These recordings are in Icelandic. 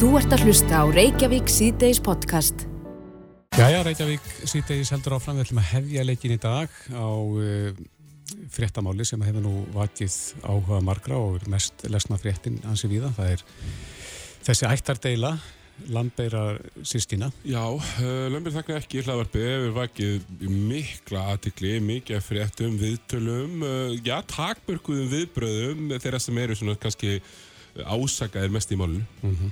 Þú ert að hlusta á Reykjavík síðdeis podcast. Jæja, Reykjavík síðdeis heldur áfram. Við ætlum að hefja leikin í dag á uh, fréttamáli sem hefur nú vakið áhuga margra og mest lesna fréttin hansi viða. Það er þessi ættardeila, Lambeira sístina. Já, uh, Lambeira þakna ekki í hlaðvarpi. Við vakið mikla aðtikli, mikið fréttum, viðtölum, uh, já, takbörguðum viðbröðum þeirra sem eru svona kannski ásakaðir mest í málunum. Mm -hmm.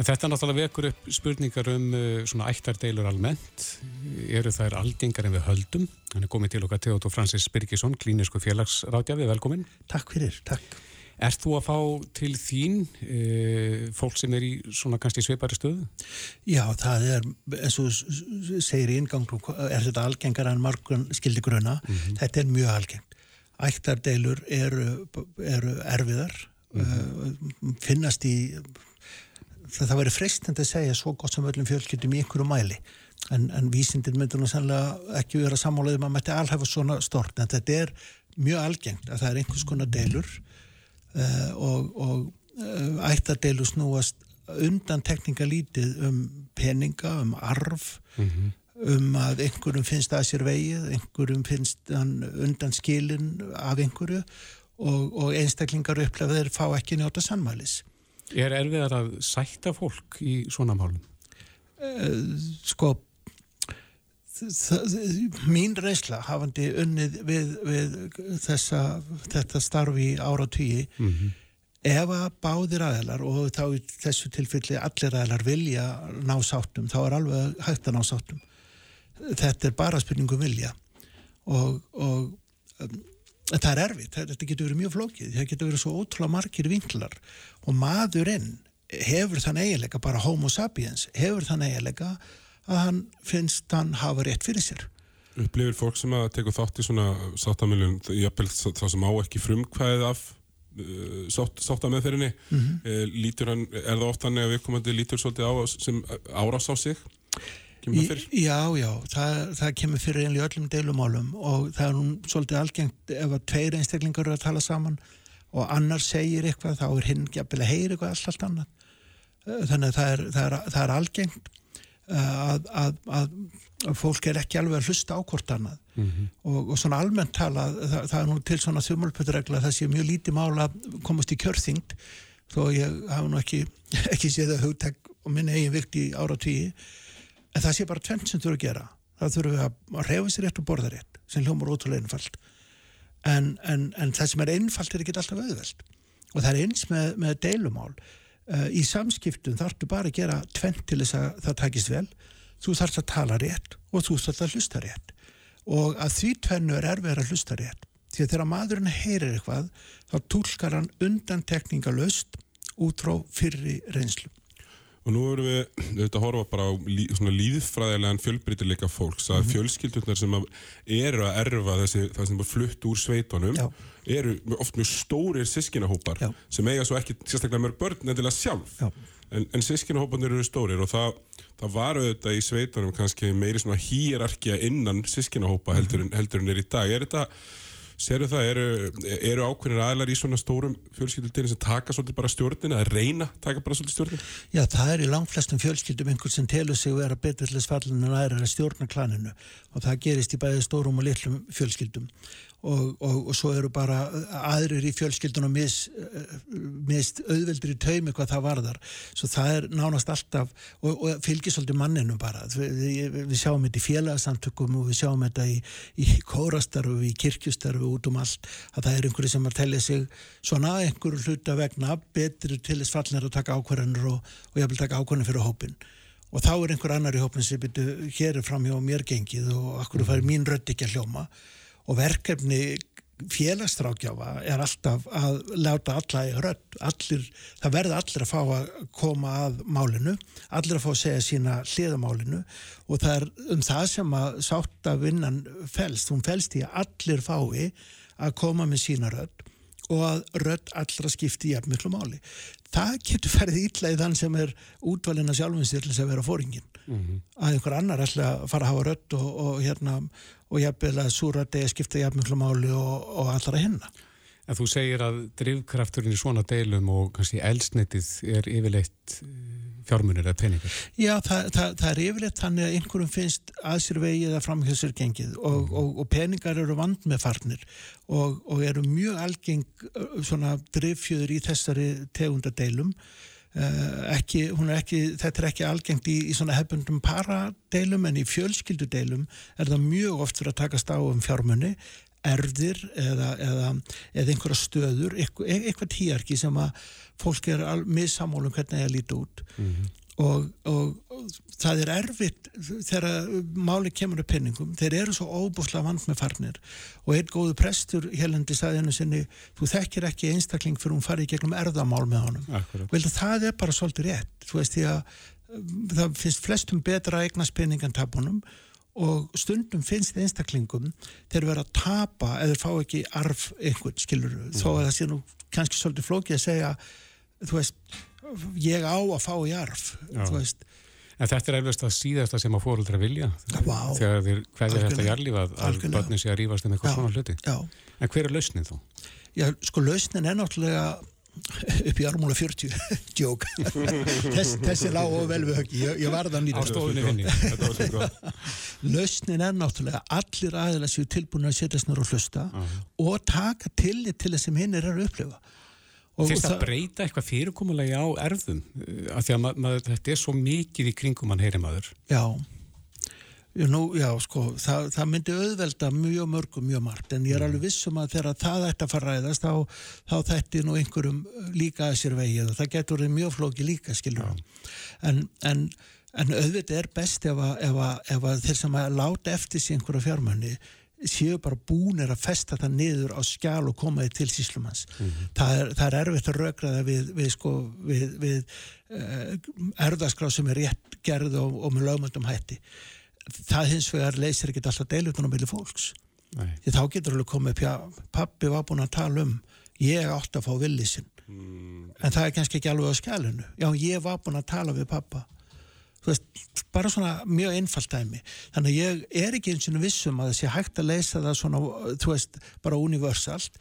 En þetta náttúrulega vekur upp spurningar um uh, svona ættardeilur almennt. Eru þær aldingar en við höldum? Hann er komið til okkar Teodor Francis Birgisson, klínisku félagsrátjafi. Velkomin. Takk fyrir, takk. Er þú að fá til þín e, fólk sem er í svona kannski sveipari stöðu? Já, það er, eins og segir í ingangu, er þetta algengar en margun skildi gruna. Mm -hmm. Þetta er mjög algengt. Ættardeilur eru, eru erfiðar mm finnast í það, það væri freistend að segja svo gott sem öllum fjölskyldum í einhverju mæli en, en vísindin myndur nú sannlega ekki vera sammálaðið maður mætti alhæfa svona stort en þetta er mjög algengt að það er einhvers konar deilur uh, og, og uh, ættadeilur snúast undan tekningalítið um peninga, um arf mm -hmm. um að einhverjum finnst að sér vegið, einhverjum finnst undan skilin af einhverju og, og einstaklingar upplefa þeir fá ekki njóta sannmælis. Er erfiðar að sætta fólk í svona málum? Uh, sko, mín reynsla hafandi unnið við, við þessa, þetta starfi ára tíi, mm -hmm. ef að báðir aðeinar og þá í þessu tilfelli allir aðeinar vilja ná sáttum, þá er alveg hægt að ná sáttum. Þetta er bara spurningum vilja og, og um, það er erfitt, þetta getur verið mjög flókið það getur verið svo ótrúlega margir vinklar og maðurinn hefur þann eiginleika, bara homo sapiens hefur þann eiginleika að hann finnst hann hafa rétt fyrir sér Upplifir fólk sem að teka þátt í svona sáttamilun, jápil þá sem á ekki frumkvæðið af uh, sátt, sáttameðferðinni mm -hmm. lítur hann, er það oft hann eða viðkomandi lítur svolítið á sem árás á sig? Já, já, það, það kemur fyrir einlega öllum deilumálum og það er hún svolítið algengt ef að tveir einstaklingar eru að tala saman og annar segir eitthvað þá er hinn að heyra eitthvað allt, allt annað. Eh, þannig að það er, það er, það er algengt eh, að, að, að, að fólk er ekki alveg að hlusta á hvort annað. Mm -hmm. og, og svona almennt tala það, það er nú til svona þumulpöturegla það sé mjög lítið mála að komast í kjörþyngd þó ég hafa nú ekki, ekki séð að hugtæk og minni eigin vikt í ára tíu en það sé bara tvenn sem þurfa að gera. Það þurfa að reyfa sér rétt og borða rétt sem hljómar ótrúlega einfalt. En, en, en það sem er einfalt er ekki alltaf auðveld og það er eins með, með deilumál. Uh, í samskiptum þarftu bara að gera tvenn til þess að það takist vel. Þú þarfst að tala rétt og þú þarfst að hlusta rétt. Og að því tvennu er erfið að hlusta rétt. Því að þegar maðurinn heyrir eitthvað þá tólkar hann undan tekningalöst út frá fyrri reynslu Og nú erum við auðvitað að horfa bara á lí, svona líðfræðilegan fjölbrytileika fólks að mm -hmm. fjölskyldunar sem að eru að erfa þessi, það sem er flutt úr sveitunum Já. eru oft mjög stórir sískinahópar Já. sem eiga svo ekki sérstaklega mörg börn nefnilega sjálf en, en sískinahóparnir eru stórir og það, það var auðvitað í sveitunum kannski meiri svona hýrarkja innan sískinahópa heldur, mm -hmm. heldur en er í dag. Er þetta Seru það, eru, eru ákveðinir aðlar í svona stórum fjölskyldutinu sem taka svolítið bara stjórnina, að reyna taka bara svolítið stjórnina? Já, það er í langflestum fjölskyldum einhvern sem telur sig að vera beturlisfallin en aðra að stjórna klaninu og það gerist í bæði stórum og litlum fjölskyldum og, og, og svo eru bara aðrir í fjölskyldunum mist, mist auðveldur í taumi hvað það varðar. Svo það er nánast alltaf og, og fylgir svolítið manninu bara. Við, við, sjáum þetta í félagsamtökum og við sjáum þetta í, í kórastarfu í kirkjustarfu út um allt að það er einhverju sem að tellja sig svona einhverju hluta vegna betri til þess fallin að taka ákvarðanur og ég vil taka ákvarðanur fyrir hópin og þá er einhver annar í hópin sem byrju hér er fram hjá mér gengið og akkur fær mín rödd ekki að hljóma og verkefni félagstrákjáfa er alltaf að láta alla í rödd, allir, það verður allir að fá að koma að málinu, allir að fá að segja sína hliðamálinu og það er um það sem að sáttavinnan fælst, hún fælst í að allir fái að koma með sína rödd og að rödd allra skipti í jafnmiklu máli. Það getur ferðið ítla í þann sem er útvalina þess að vera fóringin. Mm -hmm. Að einhver annar ætla að fara að hafa rödd og, og hérna og jafnvel að súra degi skipta jafnmjöglu máli og, og allra hennar. En þú segir að drivkrafturinn í svona deilum og kannski elsnitið er yfirleitt eh, fjármunir eða peningar. Já, það, það, það er yfirleitt þannig að einhverjum finnst að sér vegið að framhjóðsir gengið og, mm. og, og peningar eru vand með farnir og, og eru mjög algeng svona drivfjöður í þessari tegundadeilum. Uh, ekki, ekki, þetta er ekki algengt í, í svona hefbundum paradeilum en í fjölskyldudeilum er það mjög oft fyrir að takast á um fjármunni erðir eða, eða, eða einhverja stöður, eitthvað tíarki sem að fólk er missamólum hvernig það líti út mm -hmm. Og, og, og það er erfitt þegar máli kemur upp penningum, þeir eru svo óbúslega vand með farnir og einn góðu prestur helandi sagði hennu sinni þú þekkir ekki einstakling fyrir hún farið gegnum erðamál með honum, vel það er bara svolítið rétt, þú veist því að það finnst flestum betra að eignast penning en tapunum og stundum finnst einstaklingum þeir vera að tapa eða fá ekki arf einhvern, skilur mm. þó að það sé nú kannski svolítið flókið að segja þú veist, ég á að fá í arf, Já. þú En þetta er eflust að síðasta sem að fóröldra vilja. Wow. þegar þeir hverja þetta jarlífa að börnum sé að rýfast um eitthvað svona hluti. Já. En hver er lausnin þá? Já, sko lausnin er náttúrulega upp í armúla 40 djók Þess, þessi lág og vel við höggi ég, ég nýtt á stofunni vinni. Lausnin er náttúrulega allir aðeins séu tilbúin að setja snur og hlusta og taka tillit til þess sem hinn er að upplifa Fyrst að breyta eitthvað fyrirkomulegi á erðum af því að mað, mað, þetta er svo mikið í kringum mann heyri maður. Já. Nú, já, sko, það, það myndi auðvelda mjög mörgum, mjög margt, en ég er mm. alveg vissum að þegar það ætti að fara ræðast þá, þá þætti nú einhverjum líka að sér vegið og það getur mjög flóki líka, skilur en, en, en auðvitað er best ef að, ef að, ef að þeir sem að láta eftir sig einhverja fjármönni séu bara búinir að festa það niður á skjál og komaði til síslumans mm -hmm. það, er, það er erfitt að raugraða við, við, sko, við, við uh, erðaskráð sem er rétt gerð og, og með lögmöndum hætti það hins vegar leysir ekki alltaf deilutunum millir fólks Nei. því þá getur alveg komið upp já, pappi var búin að tala um ég átti að fá villisinn mm. en það er kannski ekki alveg á skælinu já, ég var búin að tala við pappa veist, bara svona mjög einfalt dæmi. Þannig að ég er ekki eins og vissum að það sé hægt að leysa það svona, veist, bara universalt.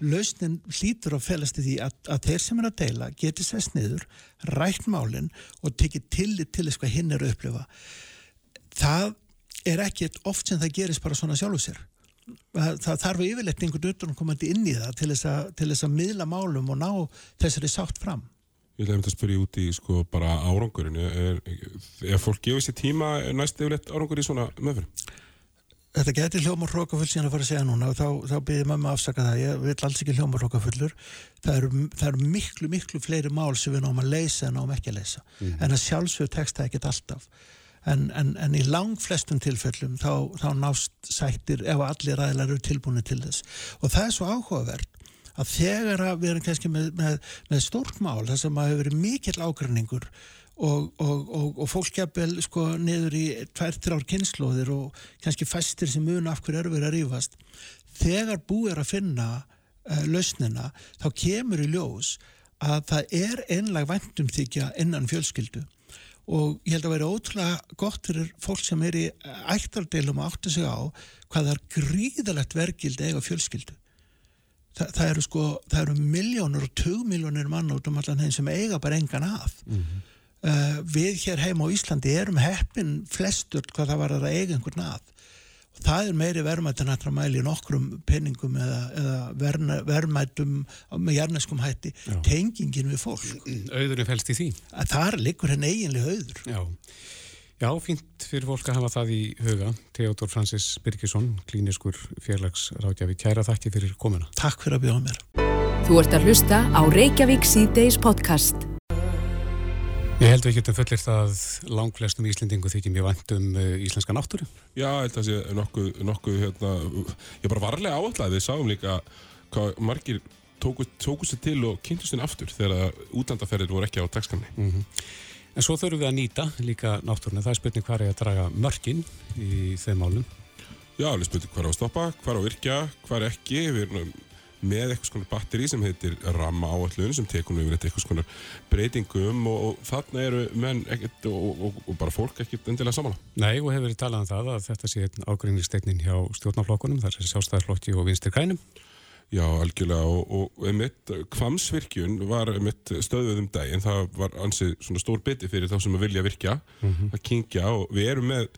Lausnin hlýtur að felast í því að, að þeir sem er að deila geti sest niður, rætt málinn og tekið tillit til þess hvað hinn er að upplifa. Það er ekki oft sem það gerist bara svona sjálfu sér. Það, það þarf yfirleitt einhvern utan komandi inn í það til þess, að, til þess að miðla málum og ná þessari sátt fram Ég ætla að spyrja út í sko bara árangurinn. Er, er fólk gefið sér tíma næst yfirleitt árangur í svona meðferð? Þetta getur hljómar hrókafull síðan að fara að segja núna og þá, þá byrðir maður að afsaka það. Ég vil alls ekki hljómar hrókafullur það eru, það eru miklu, miklu fleiri mál sem við náum að leysa en náum ekki að leysa. Mm. en að sjálfsögur teksta ekkert alltaf. En, en, en í lang flestum tilfellum þá, þá nást sættir ef allir aðlar eru tilbúinu til þess. Og það er svo áhugavert að þegar að við erum kannski með, með, með stórt mál þar sem að hefur verið mikill ágræningur og, og, og, og fólk gefur sko niður í tvær-trár kynnslóðir og kannski fæstir sem mun af hverju verið að rífast þegar búið er að finna uh, lausnina þá kemur í ljós að það er einlag væntumþykja innan fjölskyldu. Og ég held að vera ótrúlega gott fyrir fólk sem er í ættardeilum að átta sig á hvað það er gríðalegt vergild eiga fjölskyldu Þa, það eru sko, það eru miljónur og tugmiljónir mann út um allan þeim sem eiga bara engan að mm -hmm. uh, við hér heim á Íslandi erum heppin flestur hvað það var að eiga einhvern að það er meiri verðmættin hættra mæli nokkrum penningum eða, eða verðmættum með jarneskum hætti Já. tengingin við fólk Auðurinn fælst í því að þar liggur henn eiginlega auður Já. Já, fínt fyrir fólk að hafa það í huga Theodor Francis Birgisson klíniskur fjarlagsrákjafi kæra þakki fyrir komuna Takk fyrir að bjóða mér Þú ert að hlusta á Reykjavík C-Days podcast Ég held við getum fullir það langflestum íslendingu þykir mjög vant um uh, íslenska náttúru. Já, þetta sé nokkuð, nokkuð hérna, ég er bara varlega áallega við sáum líka hvað margir tóku, tóku sér til og kynntu sér aftur þegar útlandaferðir voru ekki á dagskamni. Mm -hmm. En svo þurfum við að nýta líka náttúruna. Það er spurning hvað er að draga mörgin í þeim málum. Já, er spurning hvað er að stoppa, hvað er að virkja, hvað er ekki. Við erum með eitthvað svona batteri sem heitir ramma áallun sem tekur nú yfir eitthvað svona breytingum og, og þarna eru menn ekkert og, og, og bara fólk ekkert endilega saman. Nei og hefur verið talað um það að þetta sé ágrinningstegnin hjá stjórnaflokkunum þar er sjálfstæðarflokki og vinstir krænum. Já, algjörlega og, og einmitt kvamsvirkjun var einmitt stöðuð um dag en það var ansið svona stór biti fyrir þá sem að vilja virkja mm -hmm. að kingja og við erum með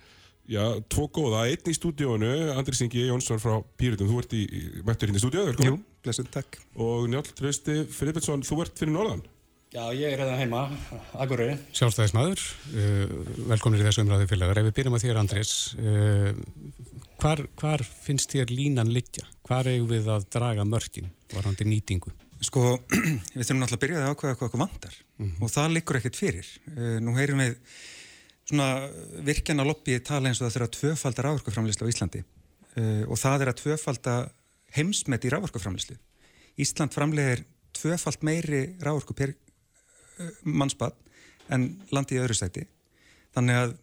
já, tvo góða, einn í stúdíónu Andris Ingi Jónsson frá Pírutum þú ert í, mættur hérna í stúdíóðu, velkomin Jú, blessuð, takk og Njálf Trausti Filippsson, þú ert fyrir Norðan Já, ég er hérna heima, Akureyri. Sjálfstæðismadur, uh, velkomin í þessu umræðu félagar. Ef við byrjum að þér, Andrés, uh, hvar, hvar finnst þér línan liggja? Hvar eigum við að draga mörkin varandi nýtingu? Sko, við þurfum náttúrulega að byrja að ákvæða hvað okkur vandar mm -hmm. og það liggur ekkert fyrir. Uh, nú heyrum við svona virkjana lobby tala eins og það þurfa tvöfaldar áverkuframlýslu á Íslandi uh, og það er að tvöfalda heimsmet í rávorkuframlýslu. Ísland framlegir tvöfald meiri rávorku per mannspann en landi í öðru sæti þannig að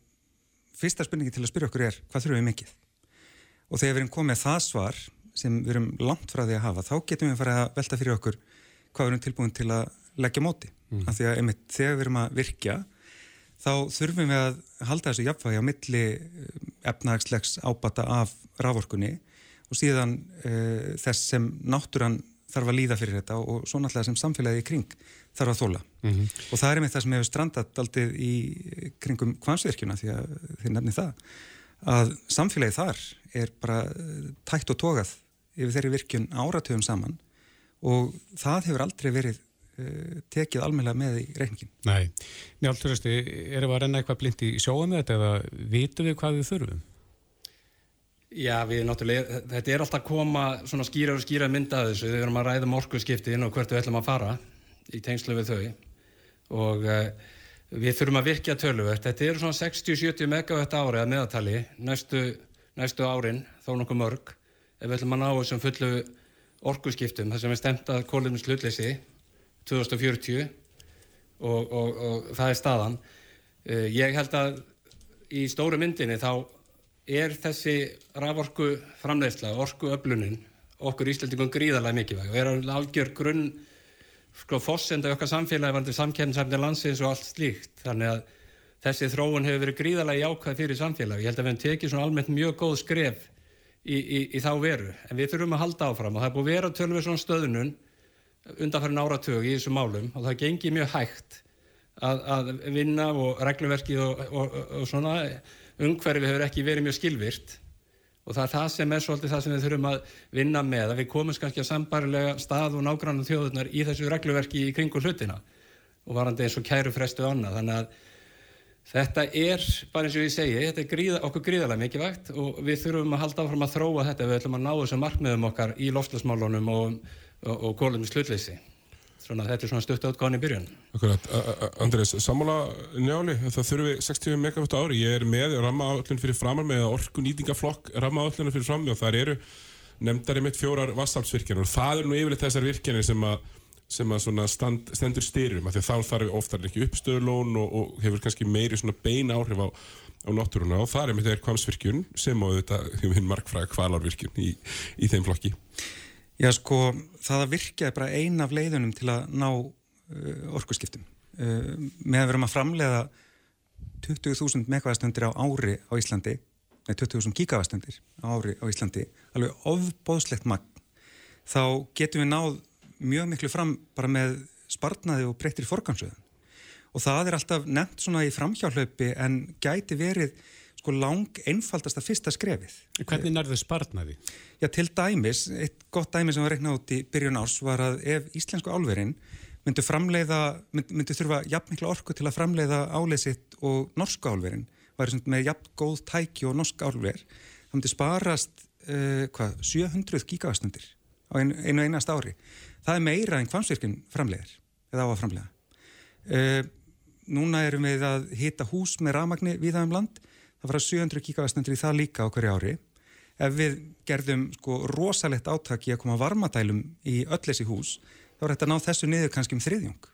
fyrsta spurningi til að spyrja okkur er hvað þurfum við mikið og þegar við erum komið það svar sem við erum langt frá því að hafa þá getum við farið að velta fyrir okkur hvað við erum tilbúin til að leggja móti mm. af því að einmitt þegar við erum að virkja þá þurfum við að halda þessu jafnvægi á milli eh, efnagslegs ábata af rávorkunni og síðan uh, þess sem náttúran þarf að líða fyrir þetta og svo náttúrulega sem samfélagi í kring þarf að þóla mm -hmm. og það er með það sem hefur strandat aldrei í kringum kvansverkjuna því að þið nefni það að samfélagi þar er bara eh, tætt og tókað yfir þeirri virkjun áratöfum saman og það hefur aldrei verið uh, tekið almeinlega með í reyningin. Nei, njálturasti, erum við að renna eitthvað blind í sjóum með þetta eða vitum við hvað við þurfum? Já, við náttúrulega, þetta er alltaf að koma svona skýra og skýra mynda að þessu, við erum að ræða um orkuðskiptin og hvert við ætlum að fara í tengslu við þau og uh, við þurfum að virkja töluvert, þetta eru svona 60-70 megawatt ári að meðatali næstu, næstu árin, þó nokkuð mörg ef við ætlum að ná þessum fullu orkuðskiptum, þar sem við stemtað kólumins slutleysi 2040 og, og, og það er staðan. Uh, ég held að í stóru myndinni þá er þessi raforku framleiðsla, orku öflunin okkur Íslandingum gríðarlega mikilvæg og er algjör grunn sko fósenda okkar samfélagi vandir samkjæmsefni landsins og allt slíkt. Þannig að þessi þróun hefur verið gríðarlega jákvæð fyrir samfélagi. Ég held að við hefum tekið svona almennt mjög góð skref í, í, í þá veru. En við þurfum að halda áfram og það er búið vera tölvið svona stöðunum undanfærin áratug í þessum málum og það gengir mjög hægt að, að vinna og regluverkið og, og, og, og svona umhverfi hefur ekki verið mjög skilvirt og það er það sem er svolítið það sem við þurfum að vinna með að við komumst kannski að sambarilega stað og nágrannu þjóðurnar í þessu regluverki í kringu hlutina og varandi eins og kæru frestu annað. Þannig að þetta er bara eins og ég segi, þetta er gríða, okkur gríðarlega mikilvægt og við þurfum að halda áfram að þróa þetta. Við ætlum að ná þessum markmiðum okkar í lofslagsmálunum og, og, og kólum í slutleysi Svona, þetta er svona stutt átgáðan í byrjun. Akkurat, Andrés, sammála njáli, það þurfi 60 megawatt ári. Ég er með rammaállun fyrir framar með orkunýtingaflokk rammaállunum fyrir fram og þar eru nefndari mitt fjórar vassaflsvirkjanir og það er nú yfirleitt þessar virkjanir sem sem að stand, stendur styrum, þá þarf oftar ekki uppstöðulón og, og hefur kannski meiri beina áhrif á, á náttúruna og það er með þeir kvamsvirkjun sem á þetta, markfræða kvalarvirkjun í, í þeim flokki. Já sko, það að virkja er bara ein af leiðunum til að ná uh, orkusskiptum. Uh, með að vera að framleiða 20.000 megavastundir á ári á Íslandi, nei 20.000 gigavastundir á ári á Íslandi, alveg ofbóðslegt magn, þá getum við náð mjög miklu fram bara með spartnaði og breyttir forgansöðun. Og það er alltaf nefnt svona í framhjálaupi en gæti verið sko lang einfaldasta fyrsta skrefið. Hvernig nærðu spartnaði? Já, til dæmis, eitt gott dæmis sem var reiknað út í byrjun árs var að ef íslensku álverinn myndu framleiða, mynd, myndu þurfa jafn mikla orku til að framleiða álesitt og norsku álverinn, var með jafn góð tæki og norsk álver, það myndi sparast uh, hvað, 700 gigavastundir á einu, einu einast ári. Það er meira en hvansvirkinn framleiðir, eða á að framleiða. Uh, núna erum við að hita hús með ramagni viða um land það fara 700 gigavastundir í það líka á hverju ári. Ef við gerðum sko rosalegt átaki að koma varmadælum í öll þessi hús þá er þetta að ná þessu niður kannski um þriðjung.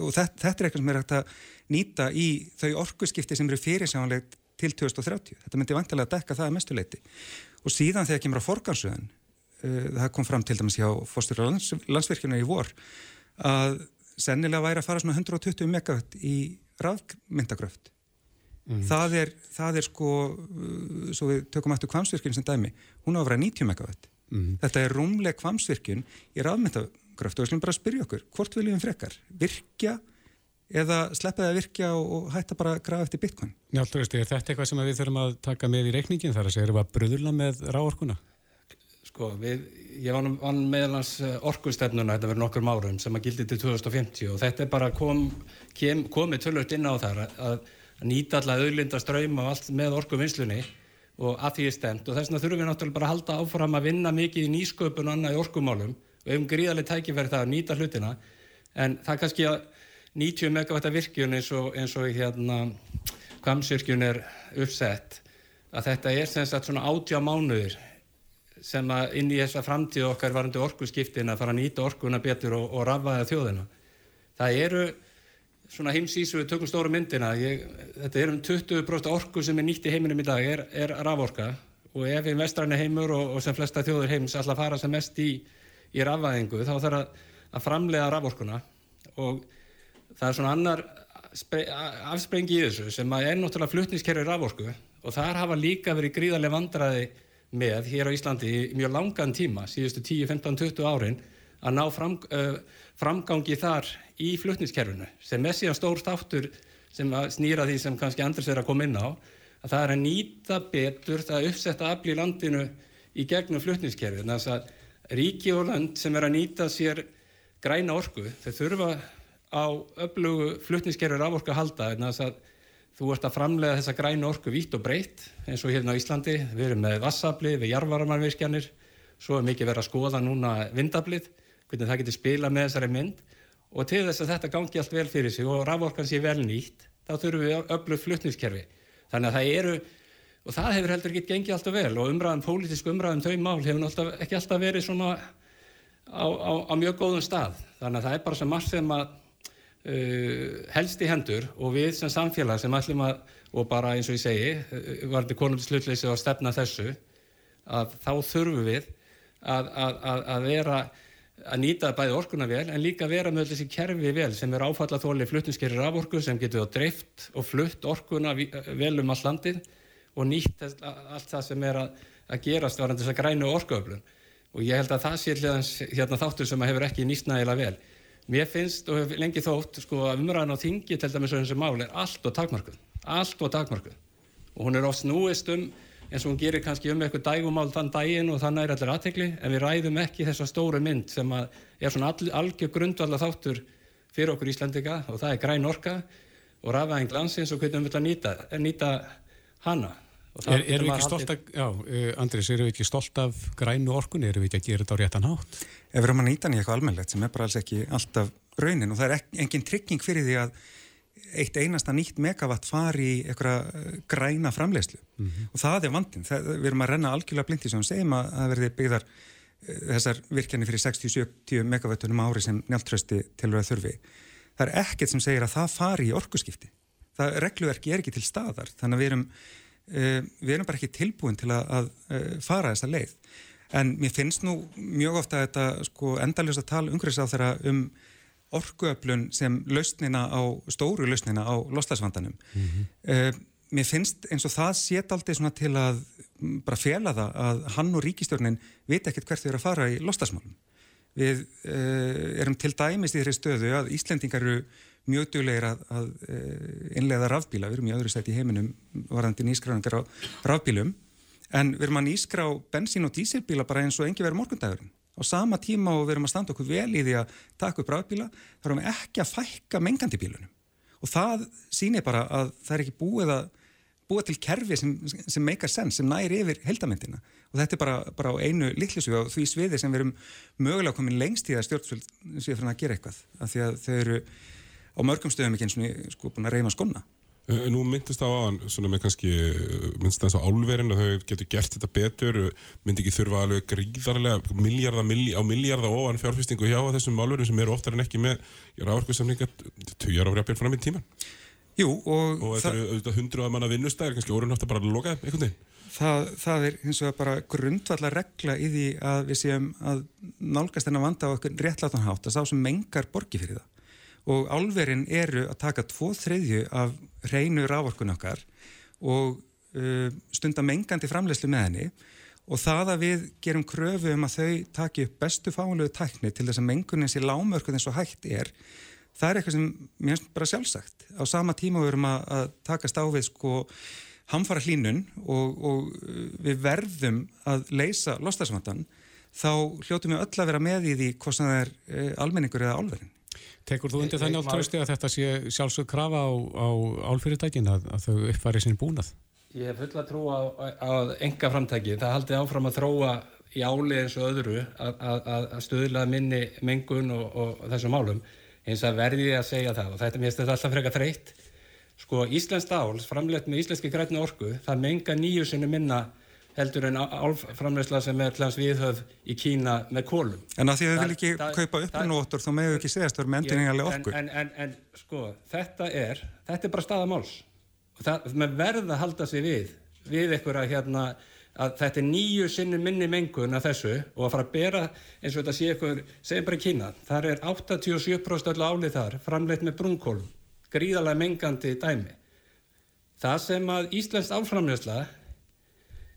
Og þetta, þetta er eitthvað sem er hægt að nýta í þau orkuskipti sem eru fyrirsjánlegt til 2030 þetta myndi vantilega að dekka það að mestuleiti og síðan þegar kemur á forgansöðun uh, það kom fram til dæmis hjá fórstur lands, landsvirkjuna í vor að sennilega væri að fara svona 120 megawatt í rafmyndagröft Mm. Það, er, það er sko, uh, svo við tökum aftur kvamsvirkjum sem dæmi, hún á að vera 90 megawatt. Mm. Þetta er rúmleg kvamsvirkjun í rafmyndagröft og við slumum bara að spyrja okkur, hvort viljum við frekar? Virkja eða sleppa það að virkja og, og hætta bara að grafa eftir bitcoin? Njáldur, er þetta eitthvað sem við þurfum að taka með í reikningin þar að segja, erum við að bröðula með ráorkuna? Sko, við, ég var, var meðalans eh, orkustefnuna, þetta verið nokkur árum sem að gildi til 2050 og þetta er bara kom, kem, komið tölvöld inn á þar að, að nýta alltaf auðlinda ströym og allt með orkuvinnslunni og að því er stemt og þess vegna þurfum við náttúrulega bara að halda áfram að vinna mikið í nýsköpun og annað í orkumálum og hefum gríðarlega tækifæri það að nýta hlutina en það er kannski að 90 megavætta virkjun eins og, eins og hérna kvamsvirkjun er uppsett að þetta er sem sagt svona átjá mánuðir sem að inn í þessa framtíð okkar varandi orkuskiptin að fara að nýta orkuna betur og, og rafvaða þjóðina. Það eru svona heimsísu, við tökum stóru myndina, ég, þetta er um 20% orku sem er nýtt í heiminum í dag, er, er raforka. Og ef við vestræni heimur og, og sem flesta þjóður heims alltaf fara sem mest í, í rafvæðingu þá þarf að, að framlega raforkuna. Og það er svona annar afsprengi í þessu sem að er náttúrulega flutniskerfi raforku. Og þar hafa líka verið gríðarlega vandraði með hér á Íslandi í mjög langan tíma, síðustu 10, 15, 20 árin að ná fram, uh, framgangi þar í flutniskerfinu sem er síðan stór státtur sem snýra því sem kannski Andris er að koma inn á að það er að nýta betur það að uppsetta afl í landinu í gegnum flutniskerfi þannig að ríki og land sem er að nýta sér græna orku þau þurfa á öflugu flutniskerfur af orku að halda. Þannig að Þú ert að framlega þessa grænu orku vítt og breytt eins og hérna á Íslandi. Við erum með vassafli, við jarvarmarvirkjanir, svo er mikið verið að skoða núna vindablið, hvernig það getur spila með þessari mynd og til þess að þetta gangi allt vel fyrir sig og raforkan sé vel nýtt, þá þurfum við öflug flutningskerfi. Þannig að það eru, og það hefur heldur ekki gengið alltaf vel og umræðan, pólitísku umræðan þau mál hefur alltaf, ekki alltaf verið svona á, á, á mjög góðum stað. Þannig að það er bara sem margt sem að Uh, helst í hendur og við sem samfélag sem ætlum að, og bara eins og ég segi, uh, var þetta konum til slutleysi að stefna þessu, að þá þurfum við að, að, að vera að nýta bæði orkuna vel en líka vera með þessi kerfi vel sem er áfallathóli fluttinskerir af orku sem getur á dreift og flutt orkuna vel um all landið og nýtt allt það sem er að gerast varðan þess að grænu orkuöflun. Og ég held að það sé hérna þáttur sem hefur ekki nýst nægilega vel. Mér finnst og hef lengi þótt sko að umræðan á þingi til dæmis á þessu mál er allt og takmarkuð, allt og takmarkuð og hún er oft snúist um eins og hún gerir kannski um eitthvað dægumál þann dægin og þannig er allir aðtegli en við ræðum ekki þessa stóru mynd sem að er svona algjör grundvallar þáttur fyrir okkur Íslandika og það er græn orka og rafæðing landsins og hvernig við viljum nýta, nýta hana. Er, erum við ekki stolt af, já, uh, Andris, erum við ekki stolt af grænu orkun, erum við ekki að gera þetta á réttan hátt? Ef við erum að nýta hann í eitthvað almennlegt sem er bara alls ekki alltaf raunin og það er engin trygging fyrir því að eitt einasta nýtt megavatt fari í eitthvað uh, græna framlegslu mm -hmm. og það er vandin, það, við erum að renna algjörlega blindi sem segjum að það verði byggðar uh, þessar virkjanir fyrir 60-70 megavattunum ári sem njáltrösti til að þurfi. Það er ekkert sem segir að það fari í orkuskipti. Það regluverki er ekki til staðar þannig að við erum uh, við erum bara ekki tilbúin til að, að fara þessa leið. En mér finnst nú mjög ofta þetta sko, endaljósa tal umhverfis á þeirra um orkuöflun sem lausnina á, stóru lausnina á loslasvandanum. Mm -hmm. uh, mér finnst eins og það set aldrei svona til að bara fjela það að hann og ríkistjórnin veit ekkert hvert þau eru að fara í loslasmálum. Við uh, erum til dæmis í þeirri stöðu að Íslendingar eru mjög duglegir að, að uh, innlega rafbíla, við erum í öðru stæti í heiminum varðandi nýskráningar á rafbílum en við erum að nýskrá bensín og dísilbíla bara eins og engi verið morgundagurinn á sama tíma og við erum að standa okkur vel í því að taka upp rafbíla þá erum við ekki að fækka mengandi bílunum. Og það sýnir bara að það er ekki búið að búa til kerfi sem, sem meikar sens, sem næri yfir heldamindina og þetta er bara, bara á einu litlusu og því sviði sem við erum mögulega komin lengst í að stjórnsvöld séu fyrir að gera eitthvað. Af því að þau eru á mörgum stöðum ekki eins og sko búin að reyma skonna nú myndist það á hann, svona með kannski, eh, myndist það eins á álverðin að þau getur gert þetta betur, myndi ekki þurfa alveg gríðarlega miljardar milli, á miljardar ofan fjárfestingu hjá þessum álverðin sem eru oftar en ekki með ráðarkuðsamlingar tugjar á rjápjörn fram í tíman. Jú, og... Og þetta eru auðvitað hundru að manna vinnustæðir, kannski orðunhátt að bara loka einhvern veginn. Það, það er hins vegar bara grundvallar regla í því að við séum að nálgast þennan vanda á okkur réttlátanhátt að sá sem mengar borgi fyrir það og álverinn eru að taka tvo þriðju af reynu rávorkun okkar og uh, stunda mengandi framlegslu með henni. Og það að við gerum kröfu um að þau taki upp bestu fáinlegu tækni til þess að mengunin sé lámörkuð eins og hægt er það er eitthvað sem mér finnst bara sjálfsagt. Á sama tíma við erum að, að taka stáfið sko hamfara hlínun og, og uh, við verðum að leysa lostasvandan þá hljótu við öll að vera með í því hvort það er uh, almenningur eða álverðin Tekur þú undir þannig á trösti að þetta sé sjálfsög krafa á, á álfyrirtækin að, að þau uppfæri sín búnað? Ég hef fulla trú á, á enga framtæki. Það haldi áfram að þróa í áli eins og öðru að, að, að stuðla minni mengun og, og þessum málum. Eins að verði ég að segja það og þetta mér finnst þetta alltaf frekar þreytt. Sko Íslands ál, framleitt með íslenski grætni orku, það menga nýju sinni minna heldur en álframleysla sem er hlans viðhöf í Kína með kólum. En að því að þau vil ekki það, kaupa uppnóttur þá meðu ekki segast að það er með endurningarlega orku. En, en, en, en sko, þetta er, þetta er bara staðamáls. Það með verða að halda sig við, við einhverja hérna, að þetta er nýju sinni minni mengun af þessu og að fara að bera eins og þetta sé eitthvað, segjum bara í Kína, þar er 87% öllu álið þar framleitt með brúnkólum, gríðalega mengandi dæmi. Það sem að Íslands áframleysla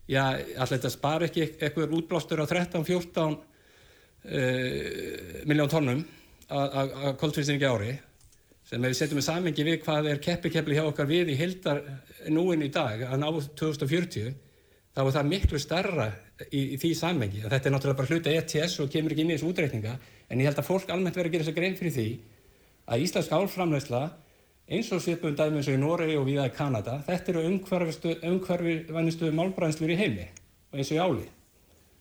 já, alltaf þetta spar ekki eitthvað útblástur á 13-14 uh, miljón tónnum að koldfrýstingi ári sem við setjum í samengi við hvað er keppi-keppli hjá okkar við í hildar núin í dag að ná 2040 þá er það miklu starra í, í því samengi þetta er náttúrulega bara hluta ETS og kemur ekki inn í þessu útreikninga en ég held að fólk almennt verður að gera þess að grein fyrir því að Íslensk álframlegsla eins og svipum dæmi eins og í Noregi og viða í Kanada, þetta eru umhverfivænistu málbræðslur í heimi og eins og í áli.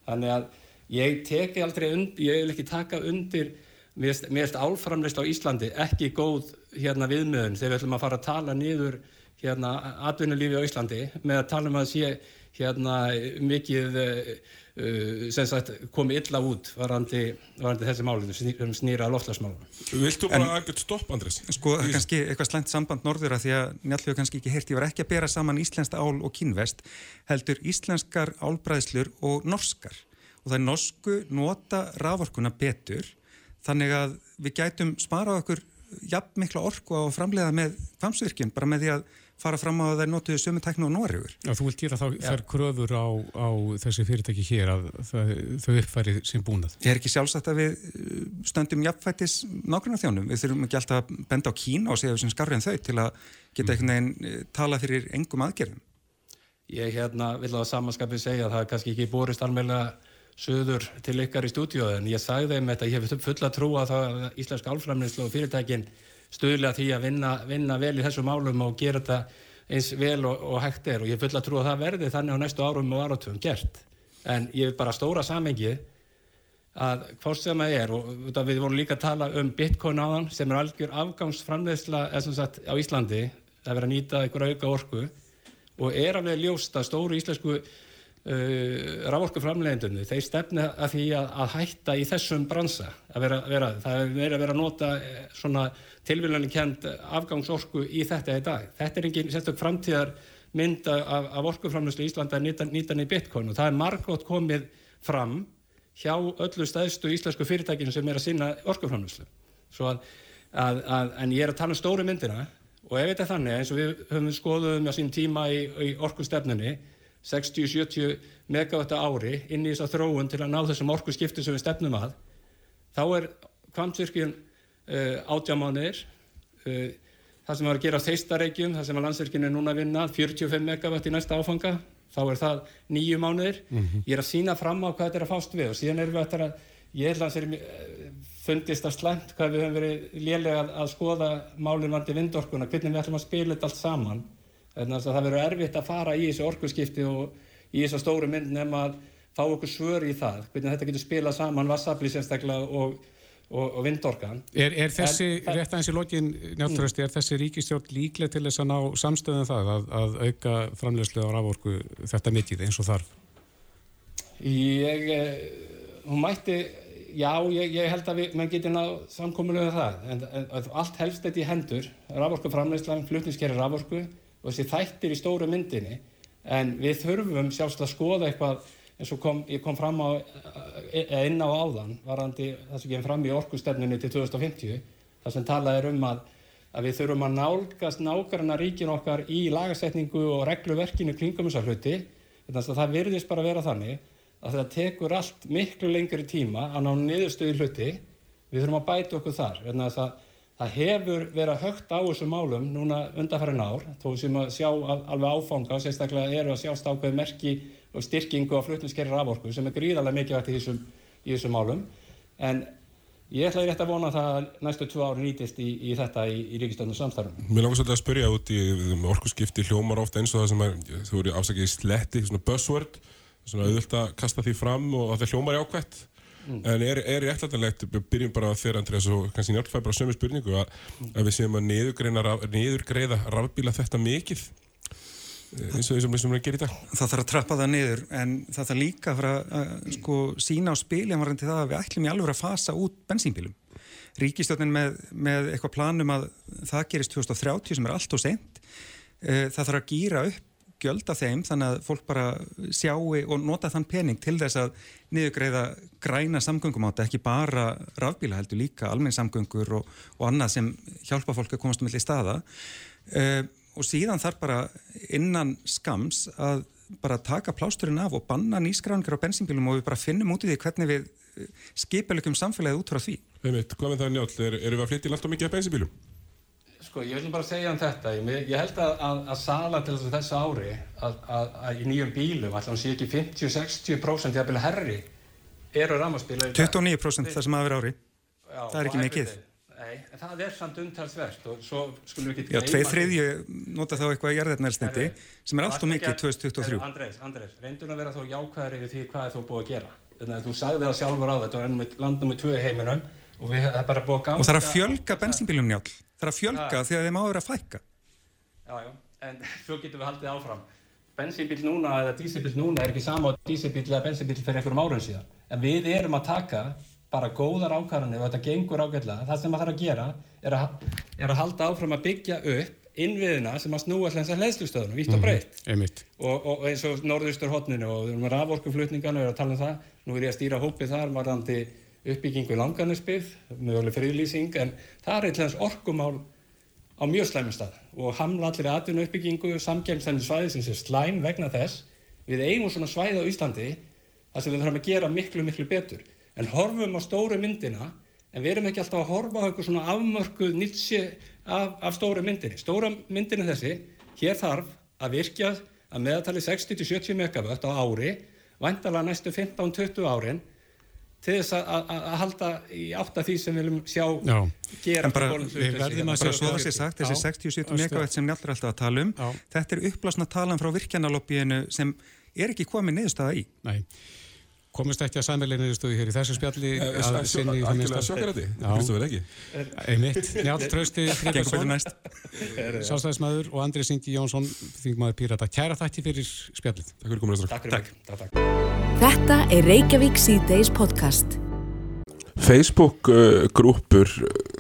Þannig að ég teki aldrei undir, ég vil ekki taka undir, mér finnst álframleysla á Íslandi ekki góð hérna viðmöðun þegar við ætlum að fara að tala niður hérna atvinnulífi á Íslandi með að tala um að sé hérna mikið sem sagt komið illa út varandi, varandi þessi málinu sem snýra loftlagsmálinu. Viltu bara aðgjörð stopp Andrés? Sko kannski eitthvað slæmt samband norður að því að njálfljóðu kannski ekki heyrti, ég var ekki að bera saman íslenskt ál og kínvest heldur íslenskar álbræðslur og norskar og það er norsku nota raforkuna betur þannig að við gætum sparað okkur jafn mikla orku á framleiða með kvamsvirkjum bara með því að fara fram á að er notuðu sömu teknu og Nóriður. Já, þú vilt gera þá þær kröfur á, á þessi fyrirtæki hér að það, þau uppfæri sín búnað. Ég er ekki sjálfsagt að við uh, stöndum jafnfættis nákvæmlega þjónum. Við þurfum ekki alltaf að benda á Kína og segja þessum skarri en þau til að geta mm. einhvern veginn uh, tala fyrir engum aðgerðum. Ég hérna vil á samanskapið segja að það er kannski ekki borist almeinlega söður til ykkar í stúdíóðu en ég sagði þeim þetta, ég hef fulla trú að það íslensk álframleyslu og fyrirtækinn stuðlega því að vinna, vinna vel í þessu málum og gera þetta eins vel og, og hægt er og ég fulla trú að það verði þannig á næstu árum og áratugum gert. En ég vil bara stóra samengi að hvort sem það er og við vorum líka að tala um bitcoin áðan sem er algjör afgangsframleysla á Íslandi að vera að nýta einhver auka orku og er alveg ljóst að stóru íslensku uh, rávorkuframlegendunni þeir stefna að því að, að hætta í þessum bransa að vera, vera, það er verið að vera að nota eh, svona tilvíðanlega kent afgangsorku í þetta í dag. Þetta er engin sérstök framtíðar mynd af, af orkuframlöslu í Íslanda að nýta, nýta niður bitcoin og það er margótt komið fram hjá öllu stæðstu íslensku fyrirtækinu sem er að sinna orkuframlöslu. En ég er að tala um stóru myndina og ef þetta er þannig eins og við höfum skoðuðum á sín tíma í, í orkustefnunni 60-70 megawatt ári inn í þess að þróun til að ná þessum orku skiptu sem við stefnum að þá er kvantvirkjun uh, átjámanir uh, það sem var að gera þeistareikjum það sem að landsvirkjun er núna að vinna 45 megawatt í næsta áfanga þá er það nýju mánuðir. Mm -hmm. ég er að sína fram á hvað þetta er að fást við og síðan erum við að, að ég held að það er fundist að slæmt hvað við höfum verið lélega að, skoða málinn vandi vindorkuna hvernig við ætlum að spila þetta allt saman Þannig að það verður erfitt að fara í þessu orkuskipti og í þessu stóru mynd nefn að fá okkur svör í það, hvernig þetta getur spilað saman vassafli sérstaklega og, og, og vindorkan. Er, er þessi, en, rétt aðeins í lokin njáttúrasti, er þessi ríkistjórn líklega til þess að ná samstöðum um það að, að auka framlegslega á raforku þetta mittið eins og þarf? Ég, eh, hún mætti, já, ég, ég held að við, mann getur náð samkominuð um það, en, en allt helst þetta í hendur, raforku framlegslega, flutniskerri raforku og þessi þættir í stóru myndinni en við þurfum sjálfsagt að skoða eitthvað eins og kom, ég kom fram á inn á áðan varandi það sem kemur fram í orkustefnunni til 2050 þar sem talað er um að, að við þurfum að nálgast nákvæmna ríkin okkar í lagasetningu og regluverkinu kringum þessar hluti. Þannig að það virðist bara að vera þannig að það tekur allt miklu lengri tíma að ná niðurstöðu hluti. Við þurfum að bæta okkur þar. Það, það hefur verið högt á þessum málum núna undanfærin ár þó sem að sjá alveg áfanga og sérstaklega eru að sjást ákveð merki og styrkingu á flutniskerri raforku sem er gríðarlega mikilvægt í þessum, í þessum málum en Ég ætlaði rétt að vona að það næstu tvö ári nýtist í, í þetta í, í ríkistöndum samstarfum. Mér langar svolítið að spyrja út í orkusskipti hljómar ofta eins og það sem er, þú eru afsakið í sletti, svona buzzword, svona auðvöld að kasta því fram og það hljómar í ákvætt. Mm. En er, er ég ætlaðanlegt, byrjum bara þegar Andrés og kannski Njálf fær bara sömu spurningu að, að við séum að niðurgreiða rafbíla þetta mikið eins og þessum við gerum í dag? Það þarf að trappa það niður en það þarf líka að að sko, sína á spilin varandi það að við ætlum í alveg að fasa út bensínbílum. Ríkistjónin með, með eitthvað planum að það gerist 2030 sem er allt og sent eh, það þarf að gýra upp gjöld af þeim þannig að fólk bara sjáu og nota þann pening til þess að niðugreiða græna samgöngum á þetta, ekki bara rafbíla heldur líka, almenn samgöngur og, og annað sem hjálpa fólk að komast um milli staða uh, og síðan þarf bara innan skams að bara taka plásturinn af og banna nýskráningar á bensínbílum og við bara finnum út í því hvernig við eh, skipilökum samfélagið út frá því. Einmitt, hvað með það njáll, er, erum við að flytja alltaf mikið af bensínbílum? Sko, ég vil bara segja um þetta, ég, ég held að, að, að sala til þessu ári að, að í nýjum bílum, alltaf sé ekki 50-60% eða bíla herri eru ramaspíla. 29% það sem aðver ári, Já, það er ekki mikið. Nei, en það er samt umtalsvert og svo skulum við ekki... Já, tvei þriðju nota þá eitthvað í jarðarnælsniti sem er allt og mikið 2023. Andrés, Andrés, reyndur að vera þá jákvæðar yfir því hvað þú búið að gera. Þannig að þú sagði það sjálfur á þetta og ennum landum með tvö heiminum og við hefum bara búið að ganga... Og það er að fjölga bensínbílum njálf. Að fjölga því að þeim áður að fækka. Já, já, en svo getum við haldið áfram. Bensínbíl núna eða dísibíl núna er ekki sama á dísibíl eða bensínbíl fyrir einhverjum árum síðan. En við erum að taka bara góðar ákvarðanir og þetta gengur ágætlega. Það sem maður þarf að gera er að, er að halda áfram að byggja upp innviðina sem að snúa alltaf hlæðslustöðunum, vítt og breytt. Mm -hmm. og, og eins og norðustur hotninu og við erum að raforkuflutningan og við erum að tala um það. Nú er ég að stýra hópið þar varðandi uppbyggingu langanisbyggð, möguleg friðlýsing, en það er eitthvað orkumál á mjög slæmum stað og hamla allir aðvinu uppbyggingu, samkjæmstændi svæði sem sé slæm vegna þess. Við eigum svona svæði á Íslandi þar sem við þurfum að gera miklu, miklu betur en horfum á stóru myndina en við erum ekki alltaf að horfa á eitthvað svona afmörkuð nýtsi af, af stóru myndinni. Stóra myndinni þessi, hér þarf að virkja að meðatali 60-70 megawatt á ári, væntalega næstu 15-20 árin til þess að halda í átt af því sem við viljum sjá Já. gera en bara, við verðum að sjá svo það sé sagt þessi 60-70 megawatt sem njálfur alltaf að tala um Já. þetta er uppblásna talan frá virkjanaloppiðinu sem er ekki komið neðustada í. Nei. Komist ekki að samverðinni stöðu hér í þessu spjalli eh, að sinni í það minnst að er ekki? Einmitt, Njálf Trausti Fríkarsson Sástæðismæður og Andri Singi Jónsson þingmaður Pírata, kæra þætti fyrir spjallið. Takk fyrir komin að Þetta er Reykjavík C-Days podcast Facebook-grúpur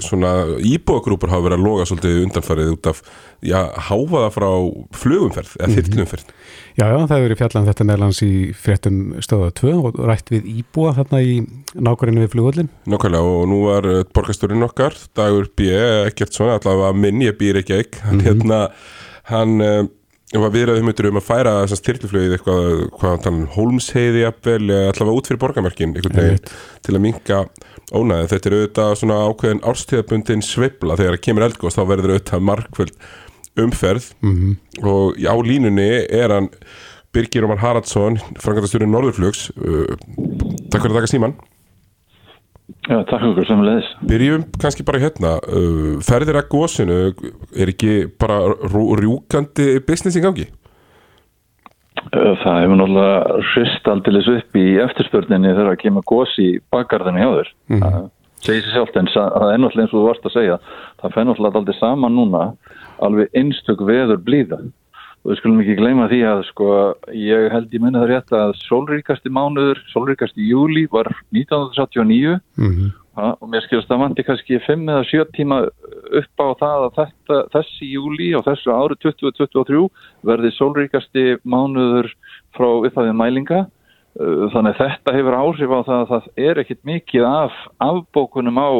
svona íbúagrúpur hafa verið að loga svolítið undanfarið út af já, háfaða frá flugumferð eða þyrtlumferð mm -hmm. Já, já, það hefur verið fjallan þetta meðlans í fréttum stöða 2 og rætt við Íbúa þarna í nákvæmlega við flugullin. Nákvæmlega og nú var uh, borgasturinn okkar, Dagur B. ekkert svona, allavega minn, ég býr ekki ekki, hann mm -hmm. hérna, hann uh, var viðraðið myndur um að færa þessast styrluflögið eitthvað, hvað tala um, Holmsheiði jafnvel, allavega út fyrir borgarmerkin, til að minka ónæði. Þetta er auðvitað svona ákveðin árstíðabundin svibla þegar það kemur eldgóðs, þá verður auðvitað markvöld umferð. Mm -hmm. og á línunni er hann Birgir Omar Haraldsson frangatastjórin Norðurflugs. Uh, Takk fyrir að taka síman Já, takk okkur samanleðis Byrjum kannski bara hérna. Uh, ferðir að góðsynu er ekki bara rjúkandi business í gangi? Uh, það hefur náttúrulega hrist aldilis upp í eftirspörninni þegar að kemur góðs í bakgarðinu hjá þér. Mm -hmm. það segir sér sjálf en það er náttúrulega eins og þú varst að segja. Það fenn náttúrulega aldrei saman núna alveg einstök veður blíða og við skulum ekki gleyma því að sko ég held ég minna það rétt að sólríkasti mánuður, sólríkasti júli var 1979 mm -hmm. og mér skilast að vandi kannski 5 eða 7 tíma upp á það að þetta, þessi júli og þessu ári 2023 verði sólríkasti mánuður frá upphæðið mælinga uh, þannig að þetta hefur áhrif á það að það er ekkit mikið af afbókunum á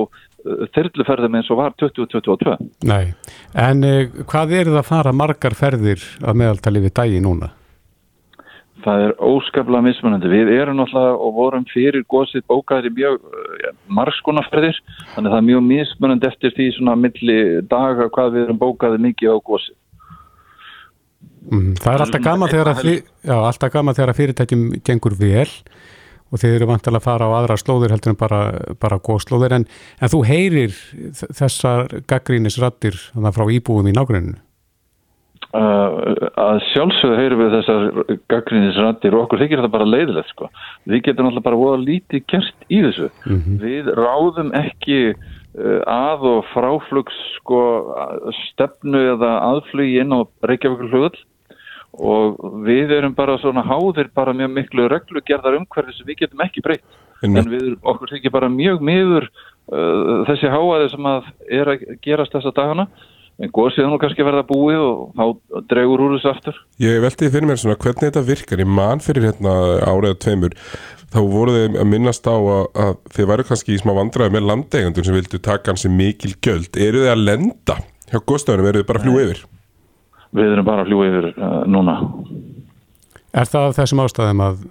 þyrluferðum eins og var 2022. Nei, en eh, hvað er það að fara margar ferðir að meðaltali við dagi núna? það er óskaplega mismunandi. Við erum náttúrulega og vorum fyrir gósið bókaðir í mjög ja, margskonarferðir, þannig að það er mjög mismunandi eftir því svona milli daga hvað við erum bókaðið mikið á gósið. Mm, það er alltaf gama þegar að, alltaf gama þegar að fyrirtækjum gengur vel og þeir eru vantilega að fara á aðra slóðir heldur en bara, bara góðslóðir en, en þú heyrir þessar gaggrínisrattir frá íbúum í nágruninu? Uh, að sjálfsögðu heyrum við þessar gaggrínisrattir og okkur þykir þetta bara leiðilegt sko. Við getum alltaf bara voða lítið gert í þessu. Mm -hmm. Við ráðum ekki uh, að og fráflugs sko, stefnu eða aðflugi inn á Reykjavík hlugall og við erum bara svona háðir bara mjög miklu reglugerðar umhverfi sem við getum ekki breytt. En, en við okkur þykir bara mjög miður uh, þessi háaði sem að er að gerast þessa dagana. En góðsíðan nú kannski verða búið og þá dregur úr þessu aftur. Ég veldi fyrir mér svona hvernig þetta virkar? Í mann fyrir hérna áriða tveimur þá voru þið að minnast á að, að þið væru kannski í smá vandraði með landeigundum sem vildu taka hansi mikil göld eru þið að lenda? Hjá góðstöðunum, eru þið bara að fljú yfir? Við erum bara að fljúa yfir uh, núna. Er það þessum ástæðum að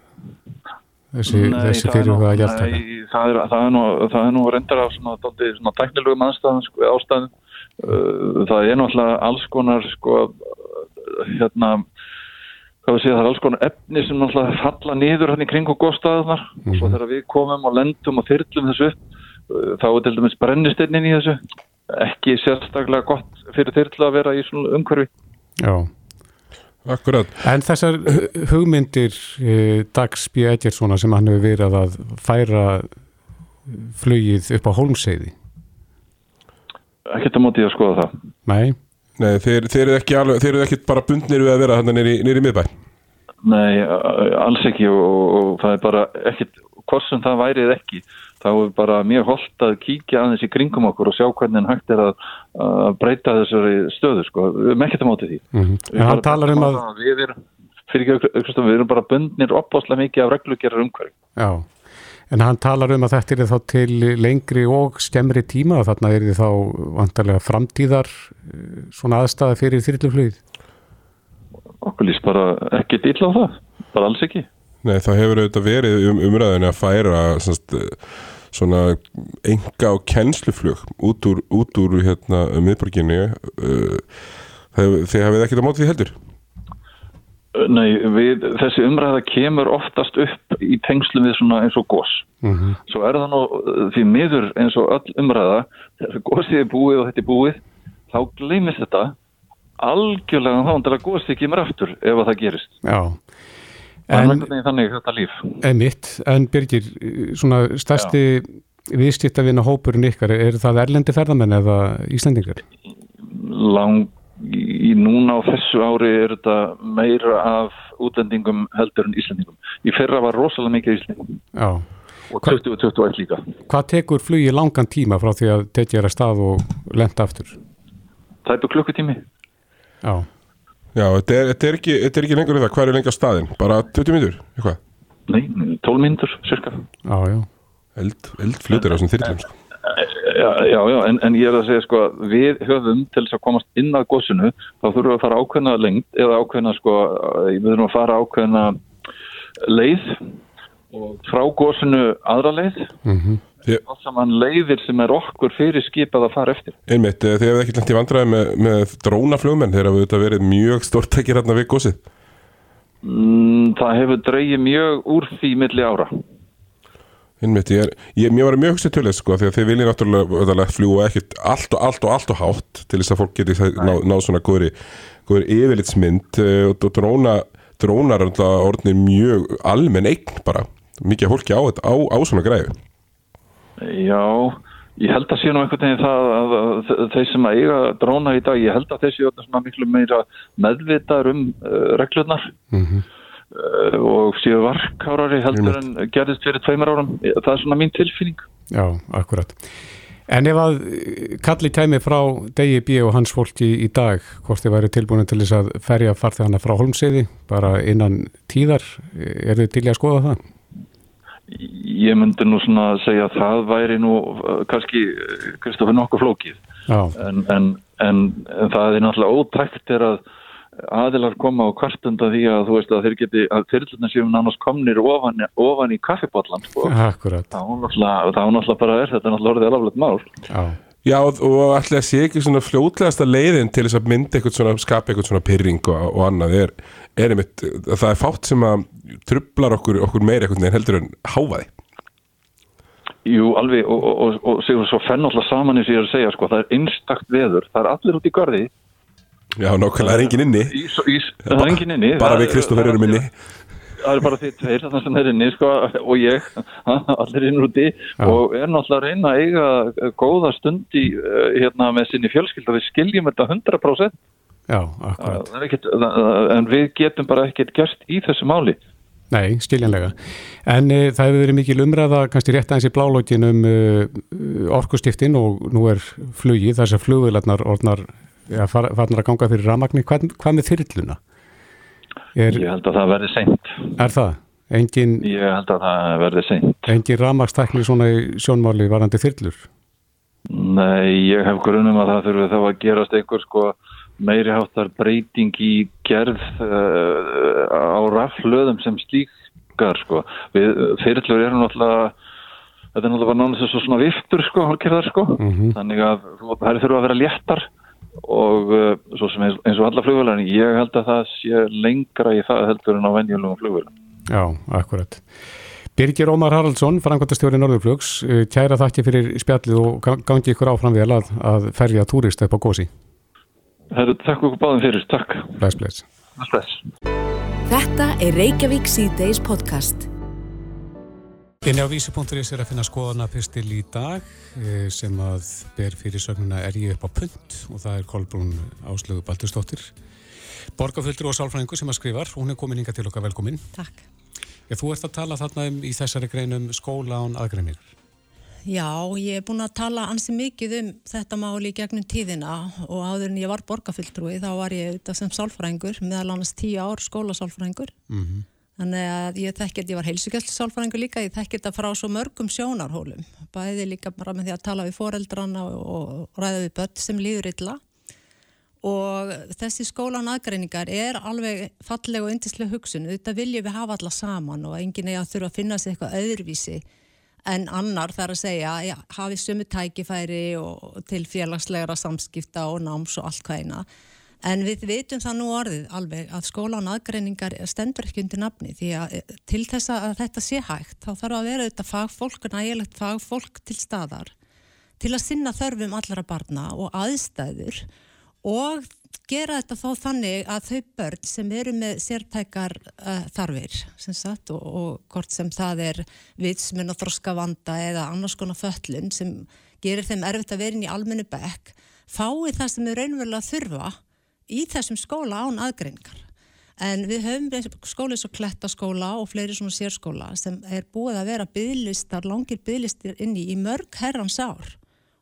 þessi, þessi fyrirhuga að hjálta það? Það er, það er nú, það er nú reyndar af svona, svona, svona tæknilugum aðstæðum, sko, ástæðum. Uh, það er náttúrulega alls konar, sko, hérna, séum, það er alls konar efni sem náttúrulega falla nýður hérna í kring og góðstæðunar mm -hmm. og svo þegar við komum og lendum og þyrlum þessu upp, uh, þá er til dæmis brennisteinnin í þessu, ekki sérstaklega gott fyrir þyrla að vera í svona umhverfi. Já, akkurat. En þessar hugmyndir eh, Dags B. Edgerssona sem hann hefur verið að færa flugið upp á Holmseiði? Ekkert að móti að skoða það. Nei. Nei, þeir, þeir eru ekki, ekki bara bundnir við að vera hann nýri í miðbæ? Nei, alls ekki og, og það er bara ekkert, hvort sem það værið ekki þá er bara mjög holdt að kíkja aðeins í kringum okkur og sjá hvernig hægt er að, að breyta þessari stöðu sko, við erum ekkert að móti því. Mm -hmm. En hann talar um að við erum, ekki, við erum bara bundnir opbáslega mikið af reglugerar umhverjum Já, en hann talar um að þetta er þá til lengri og skemmri tíma og þarna er þið þá vantarlega framtíðar eh, svona aðstæða fyrir þyrluflöð Okkur líst bara ekkert illa á það, bara alls ekki. Nei, það hefur auðvitað verið um umræðinu að færa svona svona enga og kennsluflug út úr, út úr hérna, miðborginni uh, þegar hafið ekkert á móti því heldur? Nei, við, þessi umræða kemur oftast upp í tengslum við svona eins og gós mm -hmm. svo er það nú því miður eins og öll umræða þegar gósið er búið og þetta er búið þá gleymist þetta algjörlega þá til að gósið kemur aftur ef það gerist. Já En, þannig þetta líf. Emitt, en Birgir, svona stærsti viðskiptavina hópurinn ykkar, er það erlendi ferðamenn eða Íslandingar? Lang, í núna á þessu ári er þetta meira af útlendingum heldur en Íslandingum. Í fyrra var rosalega mikið Íslandingum. Já. Og 2021 líka. Hvað tekur flugi langan tíma frá því að tekja þér að stað og lenda aftur? Það er búin klukkutími. Já. Já, þetta er, þetta er, ekki, þetta er ekki lengur það, hvað er lengur staðin? Bara 20 mínutur, eitthvað? Nei, 12 mínutur, cirka. Já, já. Eld, eldflutur á þessum þyrlum, sko. Já, já, já en, en ég er að segja, sko, við höfum til þess að komast inn að góðsunu, þá þurfum við að fara ákveðna lengt eða ákveðna, sko, við þurfum að fara ákveðna leið og frá góðsunu aðra leið. Mhm. Mm allt saman leiðir sem er okkur fyrir skipað að fara eftir. Einmitt, eh, þið hefði ekki langt í vandræði með, með drónaflugmenn þegar það hefur verið mjög stórtækir hérna við gósið? Mm, það hefur dreyið mjög úr því milli ára. Einmitt, ég er, ég, mér var mjög hugsið tölðið sko því að þið viljið náttúrulega fljúa ekkert allt og allt og allt og hátt til þess að fólk geti náð ná svona góðri, góðri yfirlitsmynd eh, og dróna, drónar er orðinir mjög almenn eign bara, mikið fólki á, á, á svona græðu. Já, ég held að sé nú einhvern veginn það að, að, að þeir sem að eiga dróna í dag, ég held að þessi er miklu meira meðvitar um uh, reglurnar mm -hmm. uh, og séu varkárari heldur en gerðist fyrir tveimur áram. Það er svona mín tilfinning. Já, akkurat. En ef að kalli tæmi frá Degi B. og hans fólki í, dag, hvort þið væri tilbúin til þess að ferja farþegana frá Holmseiði, bara innan tíðar, er þið til að skoða það? Ég myndi nú svona að segja að það væri nú uh, kannski uh, Kristoffer nokkuð flókið en, en, en, en það er náttúrulega ótækt er að aðilar koma á kvartunda því að þú veist að þeir geti, að þyrluna séum nánast komnir ofan, ofan í kaffibotlan sko. Akkurat. þá náttúrulega bara er þetta náttúrulega orðið alaflegt mál Já, Já og, og ætla að sé ekki svona fljótlegasta leiðin til þess að mynda eitthvað svona, skapa eitthvað svona pyrring og, og annað er, er einmitt, það er fátt sem að trublar okkur, okkur meir eitthvað en heldur en háfaði Jú, alveg, og, og, og segjum svo fenn alltaf saman eins og ég er að segja, sko, það er einstakt veður, það er allir út í gardi Já, nokkvæmlega, það er engin inni. Ís, ís, Það er engin inni Bara við Kristófer erum inni. Það er bara þið tveir, þannig sem er inni, sko, og ég, allir inn úti. Já. og er náttúrulega að reyna að eiga góða stund í, eh, hérna, með sinni fjölskyld og við skiljum þetta 100% Já, ekkit, En við getum bara ekkert gert í þessu máli Nei, skiljanlega. En e, það hefur verið mikil umræða, kannski rétt aðeins í blálógin um e, orkustiftin og nú er flugi, þess að flugvilarnar orðnar, ja, farnar að ganga fyrir ramagni. Hvað, hvað með þyrlluna? Er, Ég held að það verði seint. Er það? Engin, Ég held að það verði seint. Engin ramagstækni svona í sjónmáli varandi þyrllur? Nei, ég hef grunum að það þurfi þá að gerast einhver sko meiri háttar breyting í gerð uh, á raflöðum sem slíkar sko. Við fyrirtlur erum náttúrulega þetta er náttúrulega náttúrulega svo svona viftur sko, hálkirðar sko. Mm -hmm. þannig að það er þurfa að vera léttar og uh, svo sem eins, eins og alla flugvölar ég held að það sé lengra í það heldur en á venjulugum flugvölar Já, akkurat Birgir Ómar Haraldsson, frangvandastjóri Norðurflugs kæra þakki fyrir spjallið og gangi ykkur áfram vel að, að ferja túrist upp á gósi Herru, takk okkur báðum fyrir, takk. Bless, bless. Bless. Þetta er Reykjavík C-Days podcast. Inni á vísi.is er að finna skoðanapistil í dag eh, sem að ber fyrir sögnuna er ég upp á punt og það er Kolbrún Áslögu Baldurstóttir. Borgaföldur og sálfræðingur sem að skrifar, hún er komin inga til okkar velkomin. Takk. Já, þú ert að tala þarna um í þessari greinum skóla án aðgreiningar. Já, ég er búin að tala ansi mikið um þetta máli í gegnum tíðina og áður en ég var borgarfylltrúi þá var ég auðvitað sem sálfræðingur meðal annars tíu ár skólasálfræðingur mm -hmm. þannig að ég þekkert, ég var heilsugjöldsálfræðingur líka, ég þekkert að frá svo mörgum sjónarhólum, bæði líka bara með því að tala við foreldrana og, og ræða við börn sem líður illa og þessi skólan aðgreiningar er alveg falleg og yndislega hugsun, þetta viljum við hafa alla saman og enginn er að þurfa að finna sig eitthvað öðruvísi en annar þarf að segja já, hafi sumu tækifæri og til félagslegra samskipta og náms og allt hvaðina en við vitum það nú orðið alveg að skólan aðgreiningar stendur ekki undir nafni því að eh, til þess að þetta sé hægt þá þarf að vera þetta fagfólk, nægilegt fagfólk til staðar til að sinna þörfum allara barna og aðstæður og gera þetta þá þannig að þau börn sem eru með sértækar uh, þarfir sagt, og, og hvort sem það er vitsmun og þroska vanda eða annars konar föllun sem gerir þeim erfitt að vera inn í almennu bekk fái það sem þau raunverulega þurfa í þessum skóla án aðgreiningar. En við höfum skólið svo klettaskóla og fleiri svona sérskóla sem er búið að vera bygglistar, langir bygglistir inn í mörg herrans ár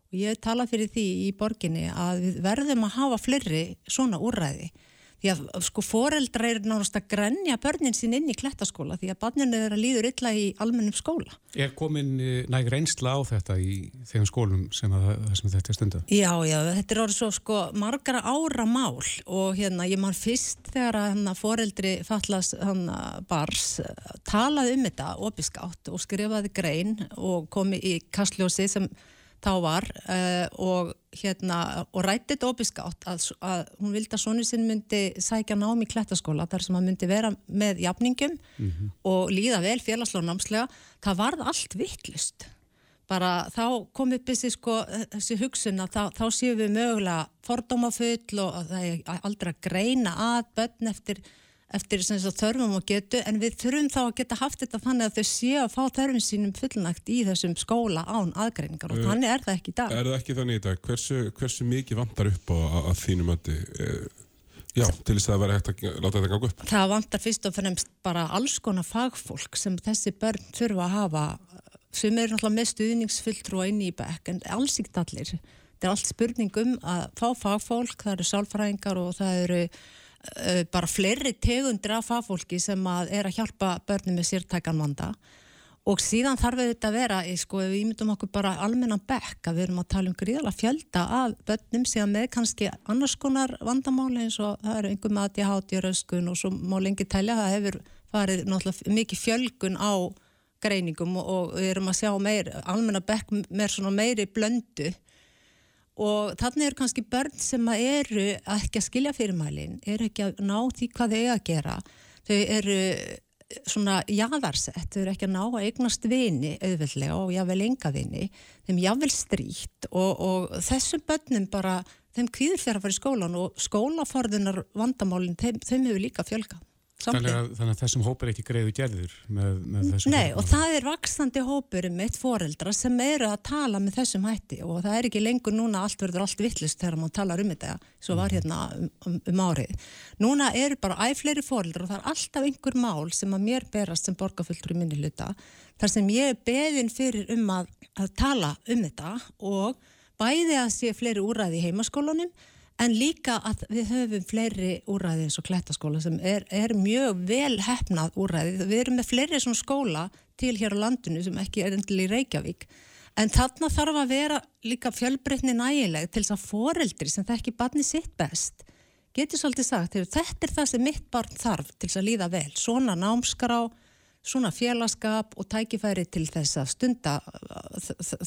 og ég tala fyrir því í borginni að við verðum að hafa fleiri svona úræði því að sko foreldra er náttúrulega að grenja börnin sín inn í klettaskóla því að barninu er að líður illa í almennum skóla. Er komin eh, næg reynsla á þetta í þeim skólum sem, að, sem þetta er stundu? Já, já, þetta er orðið svo sko margara ára mál og hérna ég man fyrst þegar að hérna, foreldri fallas hérna, bars talaði um þetta opiskátt og skrifaði grein og komi í kastljósi sem þá var uh, og, hérna, og rætti þetta opiskátt að, að hún vildi að sonu sinn myndi sækja nám í klettaskóla þar sem hann myndi vera með jafningum mm -hmm. og líða vel félagslóð námslega, það varð allt vittlust bara þá kom upp þessi, sko, þessi hugsun að þá, þá séum við mögulega fordómafull og það er aldrei að greina að börn eftir eftir þörfum og getu en við þurfum þá að geta haft þetta þannig að þau séu að fá þörfum sínum fullnægt í þessum skóla án aðgreiningar og uh, þannig er það ekki í dag. Er það ekki þannig í dag? Hversu, hversu mikið vantar upp á að þínum öndi uh, já, til þess að það veri hægt að láta þetta ganga upp? Það vantar fyrst og fremst bara alls konar fagfólk sem þessi börn þurfa að hafa sem eru náttúrulega með stuðningsfulltrú inn í bekk en alls ekkert allir. Þetta er allt spurningum að fá fagfólk, það eru sálfræðingar og það eru uh, bara fleiri tegundir af fagfólki sem að er að hjálpa börnum með sértækan vanda. Og síðan þarf þetta að vera, sko, við ímyndum okkur bara almennan bekk að við erum að tala um gríðala fjölda af börnum sem með kannski annars konar vandamáli eins og það eru einhver með ADHD og röskun og svo má lengi telja það hefur farið náttúrulega mikið fjölgun á greiningum og við erum að sjá meir, almenna bekk með svona meiri blöndu og þannig eru kannski börn sem eru ekki að skilja fyrirmælin, eru ekki að ná því hvað þau að gera. Þau eru svona jáðarsett, þau eru ekki að ná að eignast vini auðveldlega og jável enga vini, þeim jável stríkt og, og þessum börnum bara, þeim kvíður fyrir að fara í skólan og skólaforðunar vandamálinn, þeim, þeim hefur líka fjölgað. Þannig að, þannig að þessum hópur ekki greiðu gerður með, með þessum Nei og það er vaksandi hópur um eitt foreldra sem eru að tala með þessum hætti og það er ekki lengur núna allt verður allt vittlust þegar maður talar um þetta svo var hérna um, um, um árið. Núna eru bara æfleiri foreldra og það er alltaf einhver mál sem að mér berast sem borgarfulltur í minni hluta þar sem ég er beðin fyrir um að, að tala um þetta og bæði að sé fleiri úræði í heimaskólanum en líka að við höfum fleiri úræði eins og klettaskóla sem er, er mjög vel hefnað úræði. Við erum með fleiri svona skóla til hér á landinu sem ekki er endilega í Reykjavík. En þarna þarf að vera líka fjölbreytni nægileg til þess að foreldri sem það ekki barni sitt best getur svolítið sagt, þetta er það sem mitt barn þarf til þess að líða vel. Svona námskrá, svona félagskap og tækifæri til þess að stunda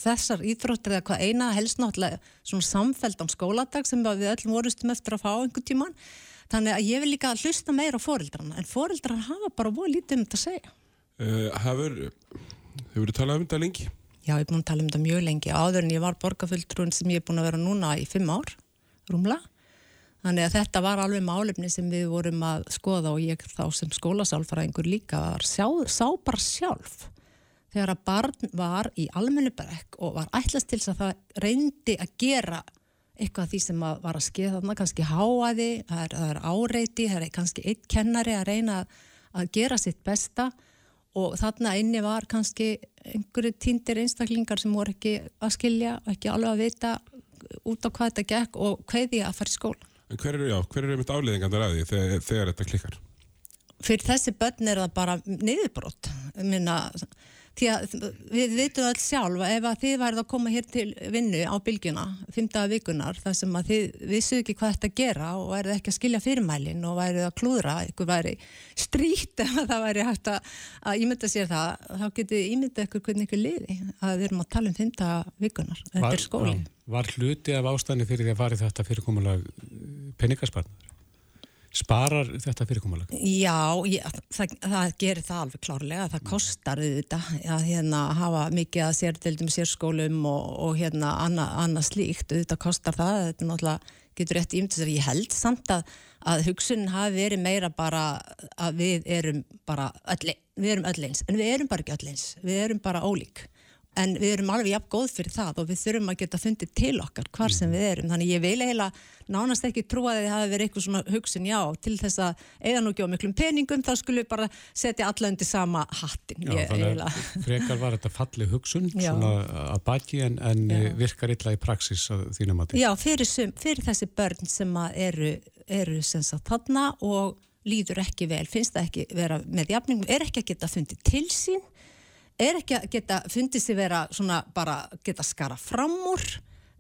þessar íþróttir eða hvað eina helst náttúrulega svona samfelt á skóladag sem við öllum vorustum eftir að fá einhvern tíman þannig að ég vil líka hlusta meira á foreldrarna en foreldrarna hafa bara voru lítið um þetta að segja. Uh, Hafur hefur þú talað um þetta lengi? Já, ég er búin að tala um þetta mjög lengi. Áður en ég var borgarfulltrún sem ég er búin að vera núna í fimm ár, rúmla Þannig að þetta var alveg málefni sem við vorum að skoða og ég þá sem skólasálfræðingur líka var sjá, sá bara sjálf þegar að barn var í almennu brekk og var ætlast til þess að það reyndi að gera eitthvað því sem að var að skeða þarna, kannski háaði, það er, það er áreiti, það er kannski eitt kennari að reyna að gera sitt besta og þarna inni var kannski einhverju týndir einstaklingar sem voru ekki að skilja og ekki alveg að vita út á hvað þetta gekk og hvað því að fara í skóla. Hver eru, já, hver eru mitt afliðingarnar að því þegar, þegar þetta klikkar? Fyrir þessi börn er það bara niðurbrott, minna, því að við veitum alls sjálf ef að þið værið að koma hér til vinnu á bylgjuna, fymtaða vikunar, þar sem að þið vissu ekki hvað þetta gera og værið ekki að skilja fyrirmælinn og værið að klúðra, eitthvað væri strít ef það væri hægt að, að ímynda sér það, þá getið ímynda ykkur hvernig ykkur liði að við erum að tala um fymtaða vikunar, þetta er skólinn. Var hluti af ástæðinu fyrir því að farið þetta fyrirkomulag peningasparnar? Sparar þetta fyrirkomulag? Já, ég, það, það gerir það alveg klárlega, það kostar auðvitað að hérna, hafa mikið að sérdeldum sérskólum og, og hérna annað anna slíkt, auðvitað kostar það, þetta náttúrulega getur rétt ímyndis að ég held samt að, að hugsunin hafi verið meira bara að við erum bara öll, við erum öll eins, en við erum bara ekki öll eins, við erum bara ólík en við erum alveg jafn góð fyrir það og við þurfum að geta fundið til okkar hvar sem við erum. Þannig ég vil eiginlega nánast ekki trúa að þið hafi verið eitthvað svona hugsun já til þess að eða nú ekki á miklum peningum þá skulle við bara setja alla undir sama hattin Já, ég, þannig frekar var þetta falli hugsun já. svona að baki en, en virkar illa í praksis þínum að því Já, fyrir, sum, fyrir þessi börn sem eru, eru sem sagt þarna og líður ekki vel, finnst það ekki vera með jafningum, er ekki að geta fundið til sín er ekki að geta fundið sér vera svona bara geta skara fram úr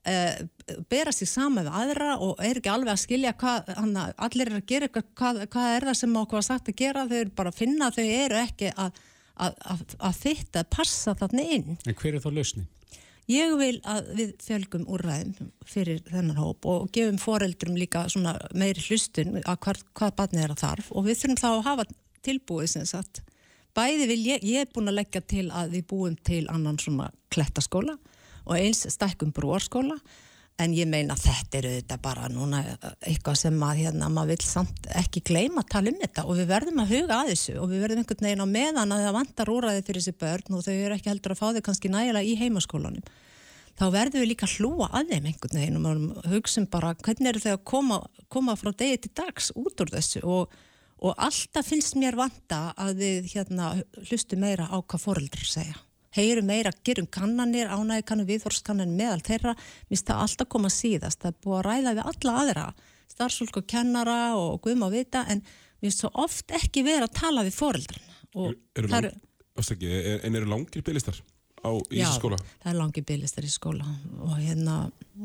uh, bera sér sama við aðra og er ekki alveg að skilja hvað hana, allir er að gera hvað, hvað er það sem okkur var sagt að gera þau eru bara að finna að þau eru ekki að, að, þetta passa þarna inn En hver er þá lausni? Ég vil að við fjölgum úrræðum fyrir þennan hóp og gefum foreldrum líka meiri hlustun að hvað, hvað barnið er að þarf og við þurfum þá að hafa tilbúið sem sagt bæði vil ég, ég er búin að leggja til að við búum til annan svona klettaskóla og eins stækkum brúarskóla en ég meina þetta eru þetta bara núna eitthvað sem að hérna maður vil samt ekki gleyma að tala um þetta og við verðum að huga að þessu og við verðum einhvern veginn á meðan að það vantar úræði fyrir þessi börn og þau eru ekki heldur að fá þau kannski nægilega í heimaskólanum. Þá verðum við líka að hlúa að þeim einhvern veginn og hugsa bara hvernig eru þau að koma, koma frá degi til dags út úr þessu og og alltaf finnst mér vanta að við hérna hlustu meira á hvað fóröldrar segja. Heyru meira, gerum kannanir, ánægi kannum viðhorskannan meðal þeirra, minnst það alltaf koma síðast. Það er búið að ræða við alla aðra, starfsfólk og kennara og guðum að vita, en minnst svo oft ekki vera að tala við fóröldrarna. Eru er lang, Afsaki, en eru langir byggistar á í þessu skóla? Já, það er langir byggistar í skóla og hérna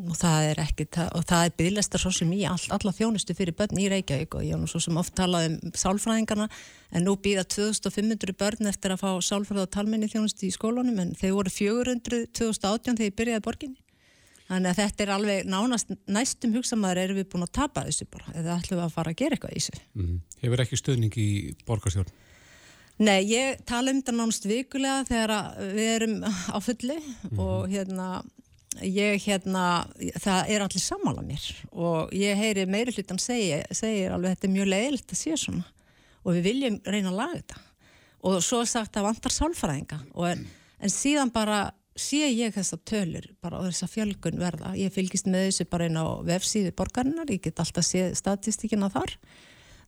og það er ekki, og það er byggistar svo sem í all, alla þjónustu fyrir börn í Reykjavík og ég hef nú svo sem oft talað um sálfræðingarna en nú býða 2500 börn eftir að fá sálfræð og talmenni þjónustu í skólanum en þeir voru 400 2018 þegar ég byrjaði borginni Þannig að þetta er alveg nánast næstum hugsamæður erum við búin að tapa þessu bara eða ætlum við að fara að gera eitthvað í þessu. Mm. Hefur ekki stöðning í borgarstjórn? Nei, ég tala um þetta nánast vikulega þegar við erum á fulli mm. og hérna, ég hérna, það er allir samála mér og ég heyri meiri hlutan segja, segir alveg þetta er mjög leiðilegt að sé svona og við viljum reyna að laga þetta og svo sagt að vantar sálfræðinga en, en síðan bara sé ég þessa tölur bara á þessa fjölgun verða. Ég fylgist með þessu bara einn á vefsíðu borgarinnar, ég get alltaf séð statistíkina þar.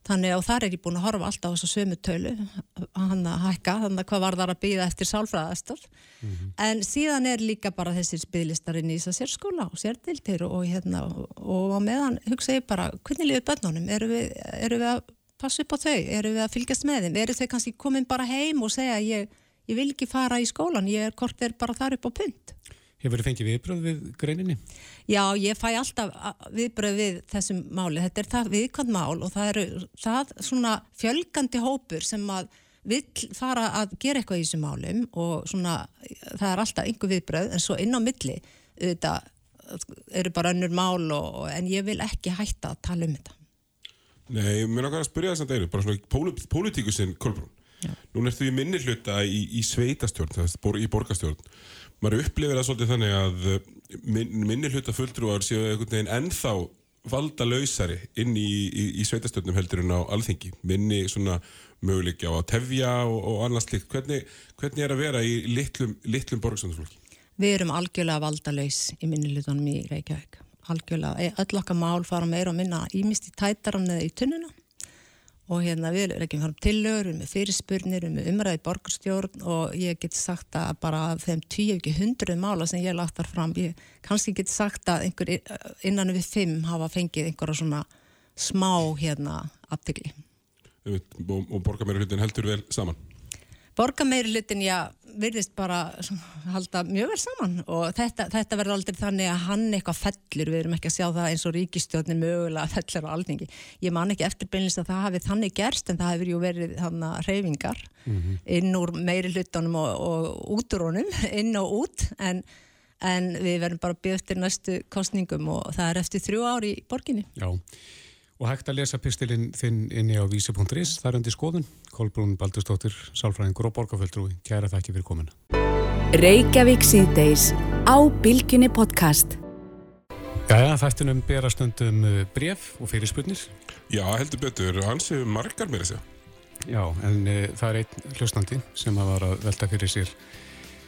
Þannig að þar er ég búin að horfa alltaf á þessu sömu tölu, hann að hækka, þannig að hvað var þar að býða eftir sálfræðastöld. Mm -hmm. En síðan er líka bara þessir spyðlistarinn í þess að sérskóla og sérdiltir og, hérna, og á meðan hugsa ég bara, hvernig liður börnunum? Eru við, eru við að passa upp á þau? Eru við að fylgjast með þeim? Eru þau kannski komin bara heim og segja ég ég vil ekki fara í skólan, ég er kort er bara þar upp á punt. Hefur þið fengið viðbröð við greininni? Já, ég fæ alltaf viðbröð við þessum máli. Þetta er það viðkvæmt mál og það eru það svona fjölgandi hópur sem að vil fara að gera eitthvað í þessum málum og svona það er alltaf einhver viðbröð en svo inn á milli þetta eru bara önnur mál og, en ég vil ekki hætta að tala um þetta. Nei, mér er okkar að spyrja þess að það eru bara svona pólitíkusinn Kolbrún Nún ertu í minni hluta í, í sveitastjórn, það er í borgastjórn. Maður upplifir það svolítið þannig að eh, minni hluta fulltrúar séu einhvern veginn ennþá valda lausari inn í, í, í sveitastjórnum heldur en á alþingi. Minni svona möguleik á að tefja og, og annars slikt. Hvernig, hvernig er að vera í litlum, litlum borgastjórnflokki? Við erum algjörlega valda laus í minni hlutunum í Reykjavík. Algjörlega. Öll okkar mál fara meira og minna ímist í tætaran eða í tunnuna og hérna við leggjum fram tillögur, við erum með fyrirspurnir, við erum með umræði borgarstjórn og ég get sagt að bara þeim tíu ekki hundruð mála sem ég lagt þar fram, ég kannski get sagt að einhver innan við fimm hafa fengið einhverja svona smá hérna aftikli. Og borgarmeira hlutin heldur vel saman? Borgarmeira hlutin, já, virðist bara halda mjög vel saman. Og þetta, þetta verður aldrei þannig að hann eitthvað fellur, við erum ekki að sjá það eins og ríkistjóðin mögulega fellur á alþengi ég man ekki eftirbeinlist að það hafi þannig gerst en það hefur ju verið þannig reyfingar mm -hmm. inn úr meiri hlutunum og, og út úr honum, inn og út. En, en við verðum bara til næstu kostningum og það er eftir þrjú ári í borginni. Já Og hægt að lesa pistilinn þinn inni á vísi.is, það er undir skoðun. Kolbrún Baldurstóttir, Sálfræðingur og Borgaföldrúi, kæra þakki fyrir komina. Reykjavík síðdeis á Bilginni podcast. Jæja, þættinum berastundum uh, bref og fyrirspurnir. Já, heldur betur, hans hefur margar mér að segja. Já, en e, það er einn hlustandi sem að var að velta fyrir sér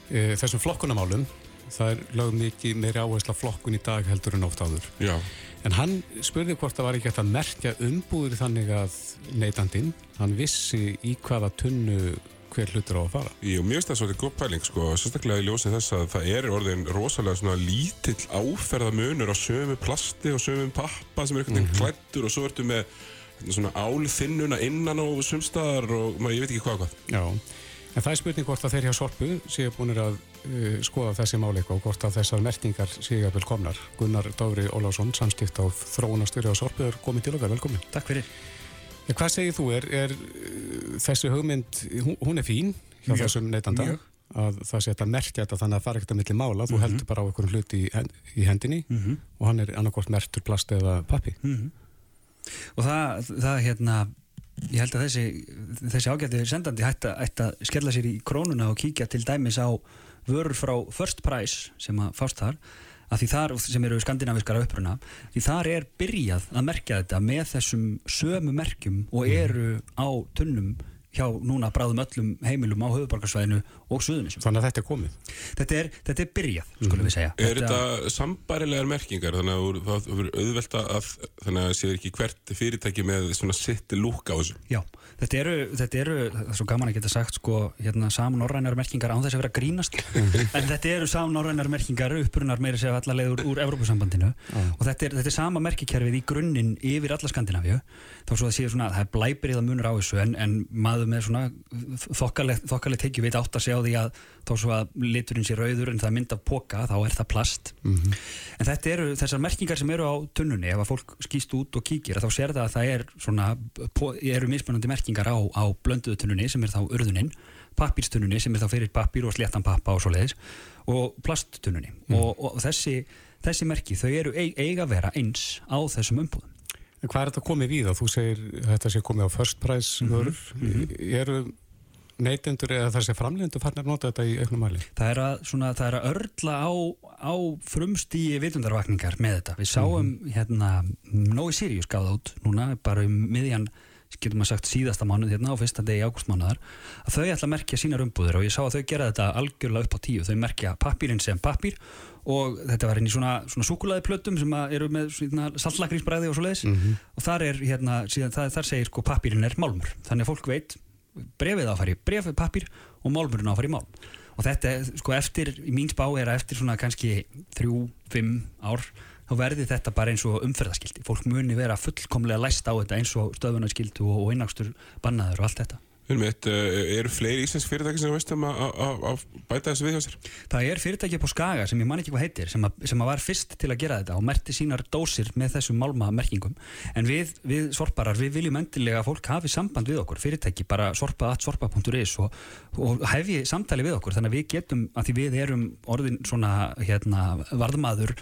e, þessum flokkunamálum. Það er lögum mikið meiri áhersla flokkun í dag heldur en oft áður. Já. En hann spurði hvort það var ekki hægt að merkja umbúður þannig að neytandin, hann vissi í hvaða tunnu hver hlutur á að fara. Jú, mér finnst það svolítið góð pæling, sko, sérstaklega í ljósið þess að það er orðin rosalega svona lítill áferðamunur á sömu plasti og sömu pappa sem er einhvern veginn mm -hmm. klættur og svo ertu með svona álþinnuna innan á sumstaðar og maður, ég veit ekki hvað hvað. Já, en það er spurning hvort að þeir hjá Sorpu séu búinir að skoða þessi máleik og hvort að þessar mertingar vel komnar. Gunnar Dóri Ólásson, samskipt á þróunastjóri á Sorpu, er komið til okkar, velkomin. Takk fyrir. Hvað segir þú, er, er þessi hugmynd, hún, er fín hjá mjög, þessum neytanda að það sé að merkja þetta þannig að það fara ekkert að milli mála, þú mm -hmm. heldur bara á einhverjum hlut í, í hendinni mm -hmm. og hann er annarkort mertur plast eða pappi. Mm -hmm. Og það, það hérna, ég held að þessi, þessi ágætti sendandi ætti að skella sér í krónuna og kíkja til dæmis á vörur frá First Price sem að fást þar að því þar, sem eru skandinaviskara uppruna, því þar er byrjað að merkja þetta með þessum sömu merkjum og mhm. eru á tunnum hjá núna bráðum öllum heimilum á höfuborgarsvæðinu og suðunisum. Þannig að þetta er komið? Þetta er, þetta er byrjað, skulum mm. við segja. Er þetta, þetta sambarilegar merkingar þannig að það verður auðvelta að þannig að séu ekki hvert fyrirtæki með svona sitt lúk á þessu? Já, þetta eru, þetta eru, það er svo gaman að geta sagt sko, hérna samnorrænar merkingar án þess að vera grínast, mhm. en þetta eru samnorrænar merkingar upprunar meira segja allarleið úr, úr Evrópusambandinu mm. og þetta er, þetta er sama merkikerfið í grunninn yfir alla Skandinavíu, þá svo að séu svona, það er blæbrið að munur á þessu en, en maður með svona þokkalegt tekju því að þá svo að liturinn sé rauður en það mynd af póka þá er það plast mm -hmm. en þetta eru þessar merkingar sem eru á tunnunni ef að fólk skýst út og kíkir þá sér það að það er svona eru mismunandi merkingar á, á blönduðu tunnunni sem er þá urðuninn pappírstunnunni sem er þá fyrir pappír og sléttan pappa og svo leiðis og plasttunnunni mm. og, og þessi, þessi merki þau eru eiga að vera eins á þessum umbúðum En hvað er þetta komið við þá? Þú segir þetta sé komið á first price. Mm -hmm. Eru neytendur eða þessi framlegendur farnir að nota þetta í auknum mæli? Það er að, svona, það er að örla á, á frumstíi vitundarvakningar með þetta. Við sáum mm -hmm. hérna, Nói Sirius gáð át núna, bara um miðjan getur maður sagt síðasta mánuð hérna á fyrsta degi ágústmánuðar að þau ætla að merkja sínar umbúður og ég sá að þau gera þetta algjörlega upp á tíu þau merkja pappirinn sem pappir og þetta var inn í svona, svona sukulæði plötum sem eru með saltlakringsbræði og svo leiðis mm -hmm. og þar er hérna, síðan, það, þar segir sko pappirinn er málmur þannig að fólk veit brefið áfæri brefið pappir og málmurinn áfæri málm. Og þetta sko eftir, í mín spá er að eftir svona kannski þrjú, fimm ár þá verði þetta bara eins og umferðaskildi fólk muni vera fullkomlega læst á þetta eins og stöðunarskildu og einnagstur bannaður og allt þetta Mitt, eh, eru fleiri íslensk fyrirtæki sem veist um að bæta þessu við hjá sér? Það er fyrirtæki på Skaga sem ég man ekki hvað heitir sem, a, sem að var fyrst til að gera þetta og merti sínar dósir með þessum málmamerkingum en við, við sorparar, við viljum endilega að fólk hafi samband við okkur. Fyrirtæki, bara sorpa.sorpa.is og, og hefi samtali við okkur. Þannig að við getum, að því við erum orðin svona hérna, varðmaður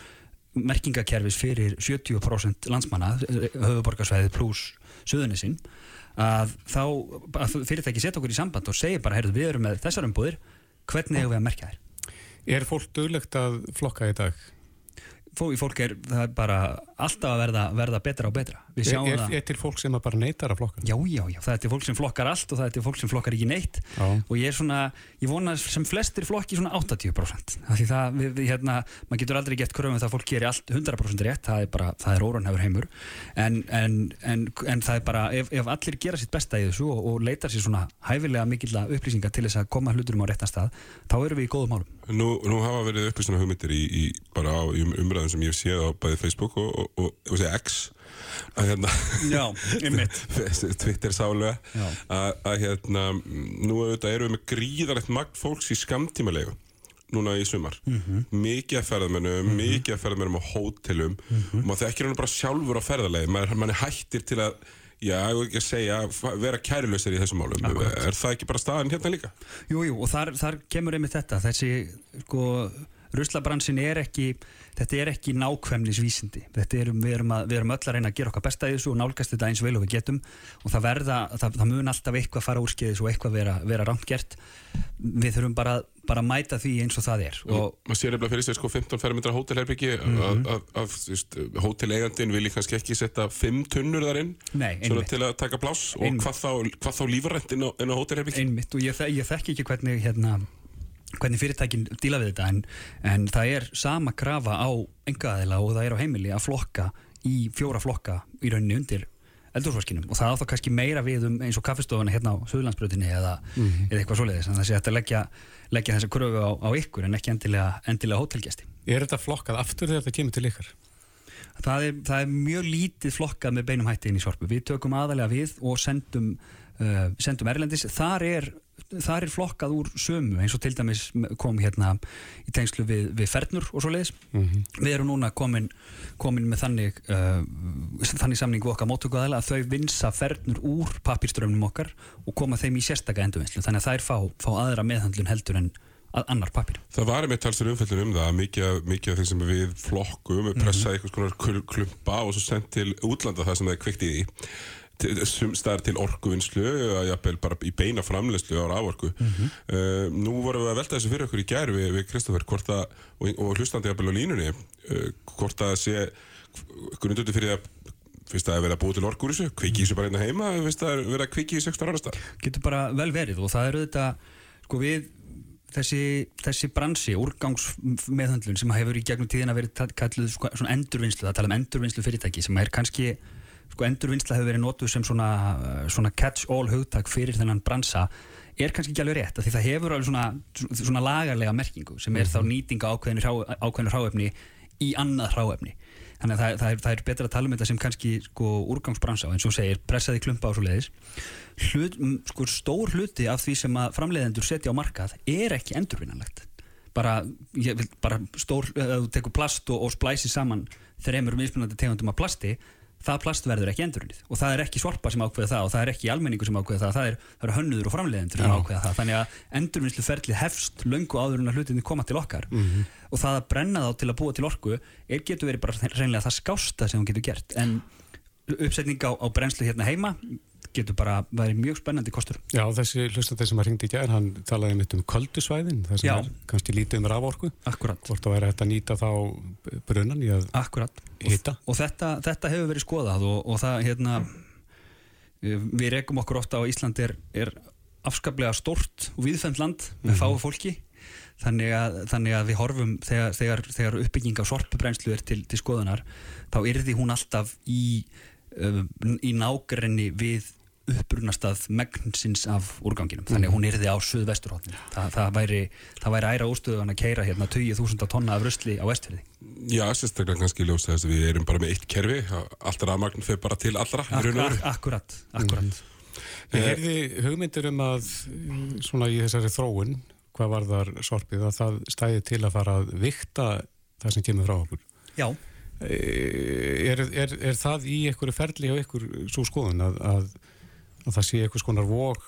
merkingakerfis fyrir 70% landsmanna höfuborgarsvæði pluss söðunisinn að þá að fyrirtæki setja okkur í samband og segja bara, heyrðu, við erum með þessar umbúðir hvernig hefur við að merkja þér? Er fólk döglegt að flokka í dag? fólk er, er bara alltaf að verða, verða betra og betra Er, er, er til fólk sem bara neytar að flokka? Já, já, já, það er til fólk sem flokkar allt og það er til fólk sem flokkar ekki neitt. Já. og ég er svona, ég vona sem flestir flokki svona 80% því það, við, við, hérna, maður getur aldrei gett kröfum það að fólk gerir allt 100% rétt. Það er bara, það er óranhefur heimur. En, en, en, en það er bara, ef, ef allir gera sitt besta í þessu og, og leitar sér svona hæfilega mikill upplýsingar til þess að koma hluturum á réttan stað þá erum við í góðum málum. Nú, nú hafa verið upplýsuna hugmyndir í, í bara á um, umræðum sem ég hef séð á bæði Facebook og, og, og, og X að hérna Já, Twitter sálega að hérna nú erum við með gríðarlegt magt fólks í skamtímalegu núna í sumar mm -hmm. mikið að ferðamennum, mm -hmm. mikið að ferðamennum á hótelum mm -hmm. og maður þekkir hann bara sjálfur á ferðarlegi, maður, er hættir til að já, ég vil ekki að segja, vera kærilausir í þessum málum, Akkurat. er það ekki bara staðan hérna líka? Jújú, jú, og þar, þar kemur einmitt þetta, þessi, sko Ruslabransin er ekki, þetta er ekki nákvæmnisvísindi, þetta er, við, erum að, við erum öll að reyna að gera okkar besta í þessu og nálgast þetta eins vel og við getum. Og það verða, það, það mun alltaf eitthvað fara úr skeiðis og eitthvað vera, vera rámt gert, við þurfum bara að bara mæta því eins og það er. Og maður sér eftir fyrir sig sko 15 fermetra hótelherbyggi mm -hmm. að hótelegandin vil kannski ekki setja 5 tunnur þar inn Nei, til að taka pláss og hvað þá, hvað þá lífarrænt inn á, á hótelherbyggi og ég, ég þekk ekki hvernig hérna, hvernig fyrirtækin díla við þetta en, en það er sama krafa á engaðila og það er á heimili að flokka í fjóra flokka í rauninni undir eldurforskinum og það á þá kannski meira við um eins og kaffestofana hérna á Suðlandsbrutinni eða, mm -hmm. eða eitthvað svoleiðis. Að það sé að leggja, leggja þessa kröfu á, á ykkur en ekki endilega, endilega hótelgæsti Er þetta flokkað aftur þegar þetta kemur til ykkar? Það er, það er mjög lítið flokkað með beinum hætti inn í sorpu. Við tökum aðalega við og sendum, uh, sendum erlendis. Þar er það er flokkað úr sömu eins og til dæmis kom hérna í tengslu við, við fernur og svo leiðis mm -hmm. við erum núna komin, komin með þannig uh, þannig samning við okkar mótökuðaðila að þau vinsa fernur úr papírströfnum okkar og koma þeim í sérstakka endurvinnslu þannig að þær fá, fá aðra meðhandlun heldur en annar papír. Það var með talsir umfellin um það mikið, mikið af þeim sem við flokkum pressaði mm -hmm. eitthvað klumpa og svo sendt til útlanda það sem það er kvikt í því staðar til orkuvinnslu jafnvel bara í beina framlegslu á rávorku. Mm -hmm. uh, nú vorum við að velta þessu fyrir okkur í gerð við, við Kristoffer og, og hlustandi jafnvel á línunni uh, hvort að sé grundundi fyrir að finnst það að vera búið til orkur þessu, kvikið þessu bara hérna heima finnst það að vera kvikið í 16 ára Getur bara vel verið og það eru þetta sko við þessi, þessi bransi, úrgangsmeðhandlun sem hefur í gegnum tíðina verið kalluð svona endurvinnslu, það tala um endurvinnslu fyrirtæki sem er kannski sko endurvinnsla hefur verið nótuð sem svona, svona catch-all hugtak fyrir þennan bransa er kannski ekki alveg rétt því það hefur alveg svona, svona lagarlega merkingu sem er mm -hmm. þá mhm. nýtinga ákveðinu, hrá, ákveðinu hráöfni í annað hráefni þannig að það, það, er, það er betra að tala um þetta sem kannski sko, úrgangsbransa eins og segir pressaði klumpa á svo leiðis Hlut, sko, stór hluti af því sem að framleiðendur setja á markað er ekki endurvinnanlegt bara, bara stór, ef þú tekur plast og, og splæsi saman þreymur mismunandi tegundum af plasti það plast verður ekki endurunnið og það er ekki sorpa sem ákveða það og það er ekki almenningu sem ákveða það. Það er, það er hönnuður og framleiðendur sem ákveða það. Þannig að endurvinnsluferðli hefst löngu áður en að hlutinni koma til okkar. Mm -hmm. og það að brenna þá til að búa til orku er getur verið bara reynilega það skásta sem hún getur gert. En uppsetning á, á brennslu hérna heima getur bara verið mjög spennandi kostur. Já, þessi hlustandi sem að ringdi í gæðin, hann talaði mitt um köldusvæðin, það sem Já. er kannski lítið um raforku. Akkurat. Hvort það væri hægt að nýta þá brunnan í að Akkurat. hitta. Og, og þetta, þetta hefur verið skoðað og, og það, hérna, við rekum okkur ofta á Ísland er, er afskaplega stort og viðfæmt land með mm -hmm. fáu fólki. Þannig að, þannig að við horfum þegar, þegar, þegar uppbygging á sorpubrænslu er til, til skoðunar, þá er því hún alltaf í, um, í nákrenni við upprunastað megnsins af úrganginum. Þannig að hún erði á suðvesturhóttinu Þa, það, væri, það væri æra úrstöðan að keira hérna 20.000 tonna af röstli á vestfjörði Já, sérstaklega kannski ljósa þess að við erum bara með eitt kerfi. Allra rafmagn fyrir bara til allra Akkurat, akkurat, akkurat. Mm. Ég heyrði hugmyndir um að svona í þessari þróun hvað var þar sorpið að það stæði til að fara að vikta það sem kemur frá okkur. Já. Er, er, er það í einhverju ferli á einhver svo skoðun að, að að það sé eitthvað skonar vok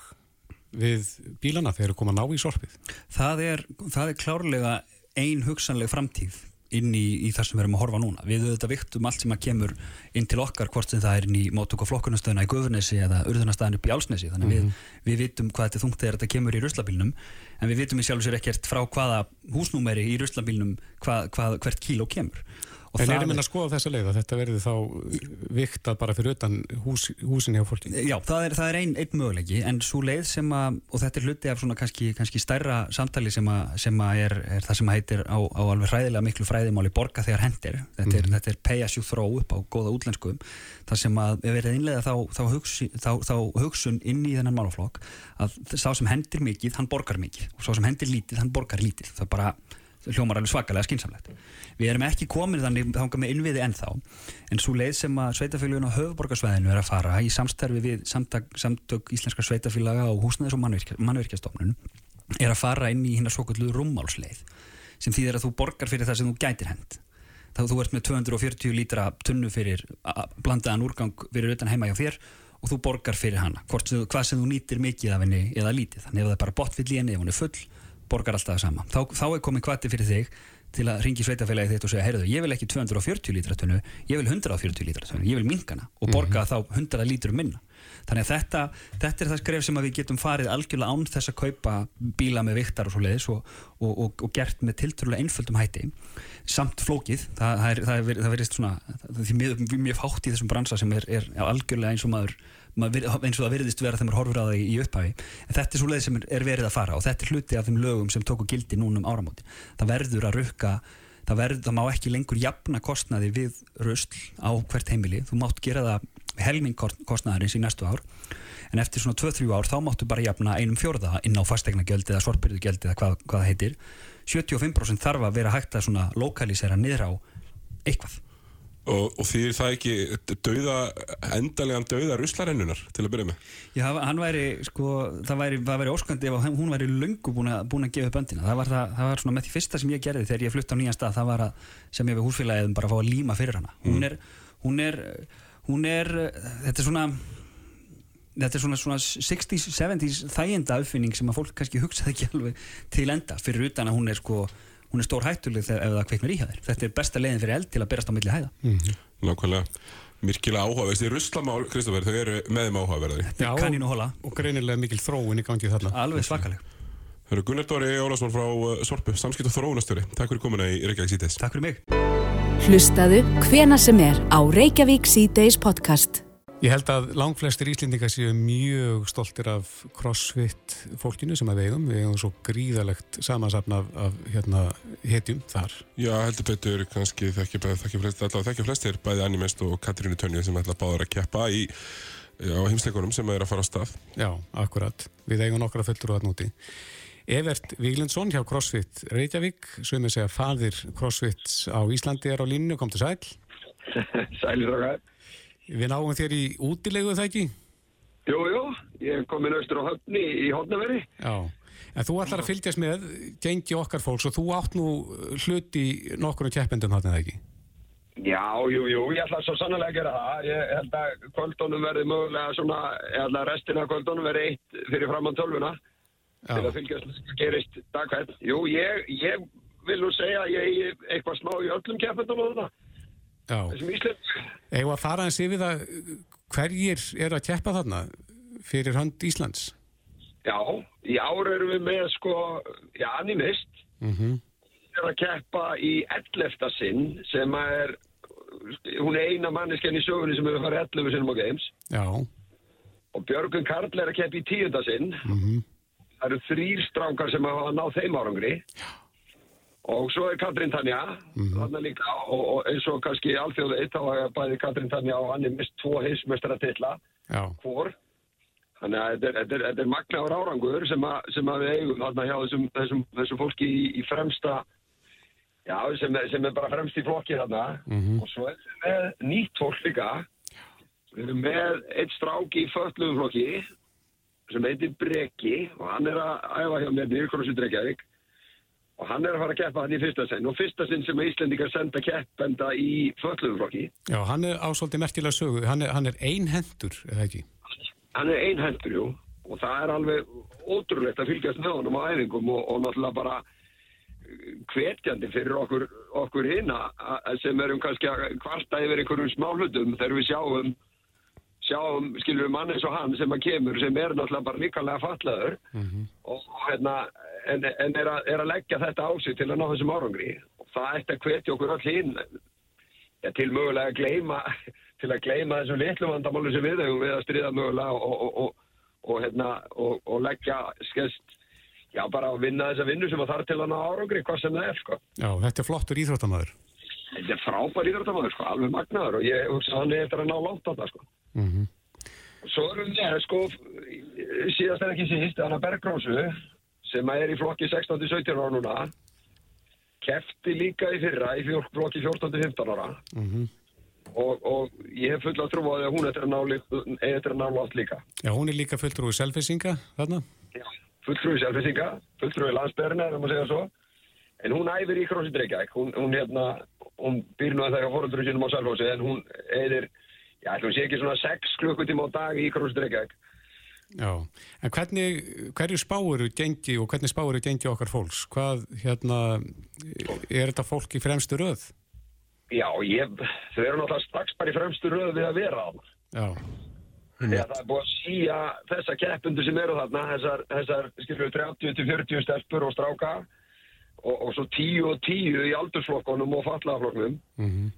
við bílana þegar þeir koma að ná í sorpið? Það er, það er klárlega ein hugsanleg framtíð inn í, í það sem við erum að horfa núna. Við auðvitað viktum allt sem að kemur inn til okkar hvort sem það er inn í mótök og flokkunastöðuna í Guðurnesi eða urðunastæðin upp í Álsnesi. Þannig mm -hmm. við, við vitum hvað þetta þungt er að þetta kemur í ruslabílnum en við vitum í sjálf og sér ekkert frá hvaða húsnúmeri í ruslabílnum hvað, hvað, hvert kíló kemur. En erum við að skoða þessa leið að þetta verði þá viktað bara fyrir utan hús, húsin hjá fólki? Já, það er, er einn ein möguleiki en svo leið sem að, og þetta er hluti af svona kannski, kannski stærra samtali sem að, sem að er, er það sem heitir á, á alveg hræðilega miklu fræðimáli borga þegar hendir. Þetta er, mm. er pay as you throw upp á góða útlenskum. Það sem að við verðum innlega þá, þá, hugsun, þá, þá hugsun inn í þennan málaflokk að sá sem hendir mikið, hann borgar mikið og sá sem hendir lítið, hann borgar lítið. Það bara hljómar alveg svakalega skinsamlegt. Við erum ekki komin þannig þánga með innviði ennþá en svo leið sem að sveitafélagun á höfuborgarsvæðinu er að fara í samstarfi við samtök, samtök íslenskar sveitafélaga og húsnæðis og mannverkjastofnun er að fara inn í hérna svo kallu rúmmálsleið sem þýðir að þú borgar fyrir það sem þú gætir hend. Þá þú ert með 240 lítra tunnu fyrir blandaðan úrgang fyrir utan heima hjá þér og þú borgar fyrir hana, sem, hvað sem þú nýtir mikið af henni eða lítið. Þannig ef það er bara botvill í henni, ef hún er full, borgar alltaf það sama. Þá, þá er komið kvati fyrir þig til að ringi sveitafélagi þitt og segja heyrðu, ég vil ekki 240 lítra tunnu, ég vil 140 lítra tunnu, ég vil minkana og borga mm -hmm. þá 100 lítrum minna. Þannig að þetta, þetta er það skref sem við getum farið algjörlega án þess að kaupa bíla með viktar og svo leiðis og, og, og, og gert með tiltrúlega einföldum hætti samt flókið, það, það, er, það, er, verist svona, það er mjög, mjög fátt í þessum bransa sem er, er algjörlega eins og maður eins og það veriðist vera þegar maður horfur á það í upphæfi en þetta er svo leið sem er verið að fara og þetta er hluti af þeim lögum sem tóku gildi núnum áramóti það verður að rukka það, verður, það má ekki lengur jafna kostnaði við röstl á hvert heimili. Þú mátt gera það helming kostnaðarins í næstu ár. En eftir svona 2-3 ár þá máttu bara jafna einum fjörða inn á fastegnagjöld eða sorpbyrðugjöld eða hvað, hvað það heitir. 75% þarf að vera hægt að lokalisera niður á eitthvað Og, og því er það ekki dauða, endalega dauða ruslarennunar til að byrja með? Já, hann væri, sko, það væri, væri óskandi ef hún væri lungu búin að, búin að gefa upp öndina. Það var, það, það var svona með því fyrsta sem ég gerði þegar ég flutti á nýjan stað, það var að sem ég við húsfélagið bara að fá að líma fyrir hana. Hún mm. er, hún er, hún er, þetta er svona, þetta er svona, svona 60's, 70's þæginda uppfinning sem að fólk kannski hugsaði ekki alveg til enda fyrir utan að hún er sko hún er stór hættuleg þegar ef það kveiknar í hæðir. Þetta er besta leiðin fyrir eld til að berast á milli hæða. Mm -hmm. Nákvæmlega. Myrkilega áhugaverð. Þessi ruslamál, Kristófer, þau eru með þeim áhugaverði. Já, kannin og hola. Og greinilega mikil þróun í gangið þarna. Alveg svakaleg. Það eru Gunnar Dóri Ólásson frá uh, Sorpu, samskipt og þróunastöri. Takk fyrir komuna í Reykjavík síðdeis. Takk fyrir mig. Hlustaðu hvena sem er á Reykjavík síðdeis podcast. Ég held að langflestir íslendingar séu mjög stoltir af crossfit fólkinu sem við eigum. Við eigum svo gríðalegt samansapna af, af hérna, hetjum þar. Já, heldur betur kannski þekkja flest, flestir, bæði Animest og Katrínu Tönju sem ætla báður að keppa í, á heimsleikunum sem er að fara á stað. Já, akkurat. Við eigum nokkra fullur á það núti. Evert Víglundsson hjá CrossFit Reykjavík, sem er segja fadir CrossFit á Íslandi er á línu, kom til sæl. Sælir okkar. Við náum þér í útilegu það ekki? Jú, jú, ég er komin austur á höfni í Hortnaveri. Já, en þú ætlar að fylgjast með gengi okkar fólks og þú átt nú hlut í nokkru keppendum þarna eða ekki? Já, jú, jú, ég ætla svo sannlega að gera það. Ég held að kvöldunum verði mögulega svona, ég held að restina af kvöldunum verði eitt fyrir framann tölvuna Já. til að fylgjast með hvað gerist dagkvæmt. Jú, ég, ég vil nú segja að ég er eitthvað smá í öllum keppendunum þarna. Þessum Ísland. Eða að fara eins yfir það hverjir er að keppa þarna fyrir hönd Íslands? Já, í ár erum við með sko, já, animist. Mm er að keppa í 11. sinn sem er hún er eina manneskjan í sögunni sem hefur farið 11 sinnum á Games Já. og Björgun Karl er að keppa í 10. sinn Mm það eru þrýr strákar sem hafa náð þeim árangri og svo er Katrín Tanja þarna líka og, og eins og kannski alþjóðið þá hafa bæði Katrín Tanja og hann er mist tvo heimsmeistara titla Já. hvor? Þannig að þetta er, þetta er, þetta er magnaður árangur sem, að, sem að við eigum þarna hjá þessum, þessum, þessum fólki í, í fremsta já, sem, er- sem er bara fremst í flokki þarna. Og svo er við með nýtt fólk líka. Við erum með eitt strák í föllum flokki sem heitir Breki og hann er að æfa hjá mér nýr Krossi Drekjavík og hann er að fara að keppa hann í fyrsta sinn. Og fyrsta sinn sem Íslendingar senda keppenda í föllum flokki. Já, hann er ásóldi merkilega sögu, hann er, hann er einhendur, eða ekki? hann er einhendur, jú. Og það er alveg ótrúlegt að fylgjast með honum á æfingum og, og náttúrulega bara eh, hvetjandi fyrir okkur, okkur hinna sem erum kannski að kvarta yfir einhverjum smá hlutum. Þegar við sjáum sjáum, skilur við mann eins og hann sem að kemur sem er náttúrulega bara líkalega fatlaður og, og hérna en, en er, að, er að leggja þetta á sig til að ná þessum árangri og það ætti að hvetja okkur all hinn ja, til mögulega að gleyma til að gleyma þessum litlu vandamálu sem við hefum við að stríða mögulega og, og, og, og, hérna, og, og leggja skest, já bara að vinna þessa vinnu sem að þarf til að ná árangri, hvað sem það er sko. Já, þetta er flottur íþróttamæður. Þetta er frábær íþróttamæður sko, alveg magnaður og ég hugsa hann eftir að ná langt á það sko. Mm Svo erum við, sko, síðast en ekki síst, Anna Bergrósu sem er í flokki 16-17 ára núna kefti líka í fyrra í fjórk, flokki 14-15 ára -hmm. og, og ég hef full að trúa að hún eftir að ná, li- eigi eftir að ná langt líka. Já, hún er líka fulltrúi selfisinga þarna. fulltrúi selfisinga, fulltrúi landsbyrna, ef maður segja svo. En hún æfir í Krossi Reykjavík. Hún, hún, hérna, hún býr nú að það hjá fóröldur sínum á Salfósi, en hún eðir, já, ætlum sé ekki svona 6 klukkutíma á dag í Reykjavík. Já, en hvernig, hverju spáuru gengi og hvernig spáuru gengi okkar fólks? Hvað, hérna, er þetta fólk í fremstu röð? Já, ég, þau eru náttúrulega strax bara í fremstu röð við að vera á. Já. Þegar það er búið að síja þessa keppundu sem eru þarna, þessar, þessar skilur 30-40 stelpur og stráka og, og svo 10 og 10 í aldursflokkonum og fallaðaflokknum. Mm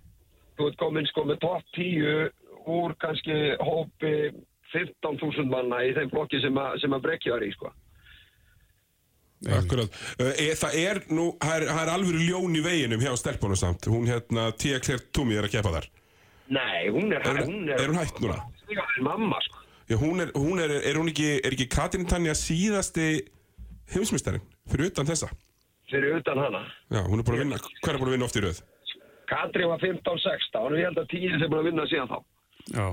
Þú ert komin sko með topp 10 úr kannski hópi 15.000 manna í þeim flokki sem, að- sem að brekja var í sko. Akkurat. E, það er nú, það er, það er alveg ljón í veginum hjá stelpunum samt. Hún hérna, Tia Claire Toomey er að keppa þar. Nei, hún er, Er- hún er hún hætt núna? Já, mamma sko. Já, hún er, hún er, er hún ekki, er ekki Katrin Tanja síðasti heimsmyndstarinn fyrir utan þessa? Fyrir utan hana. Já, hún er búin að vinna, hver er búin að vinna oft í röð? Katri var 15-16 og ég held að 10 sem búin að vinna síðan þá. Já.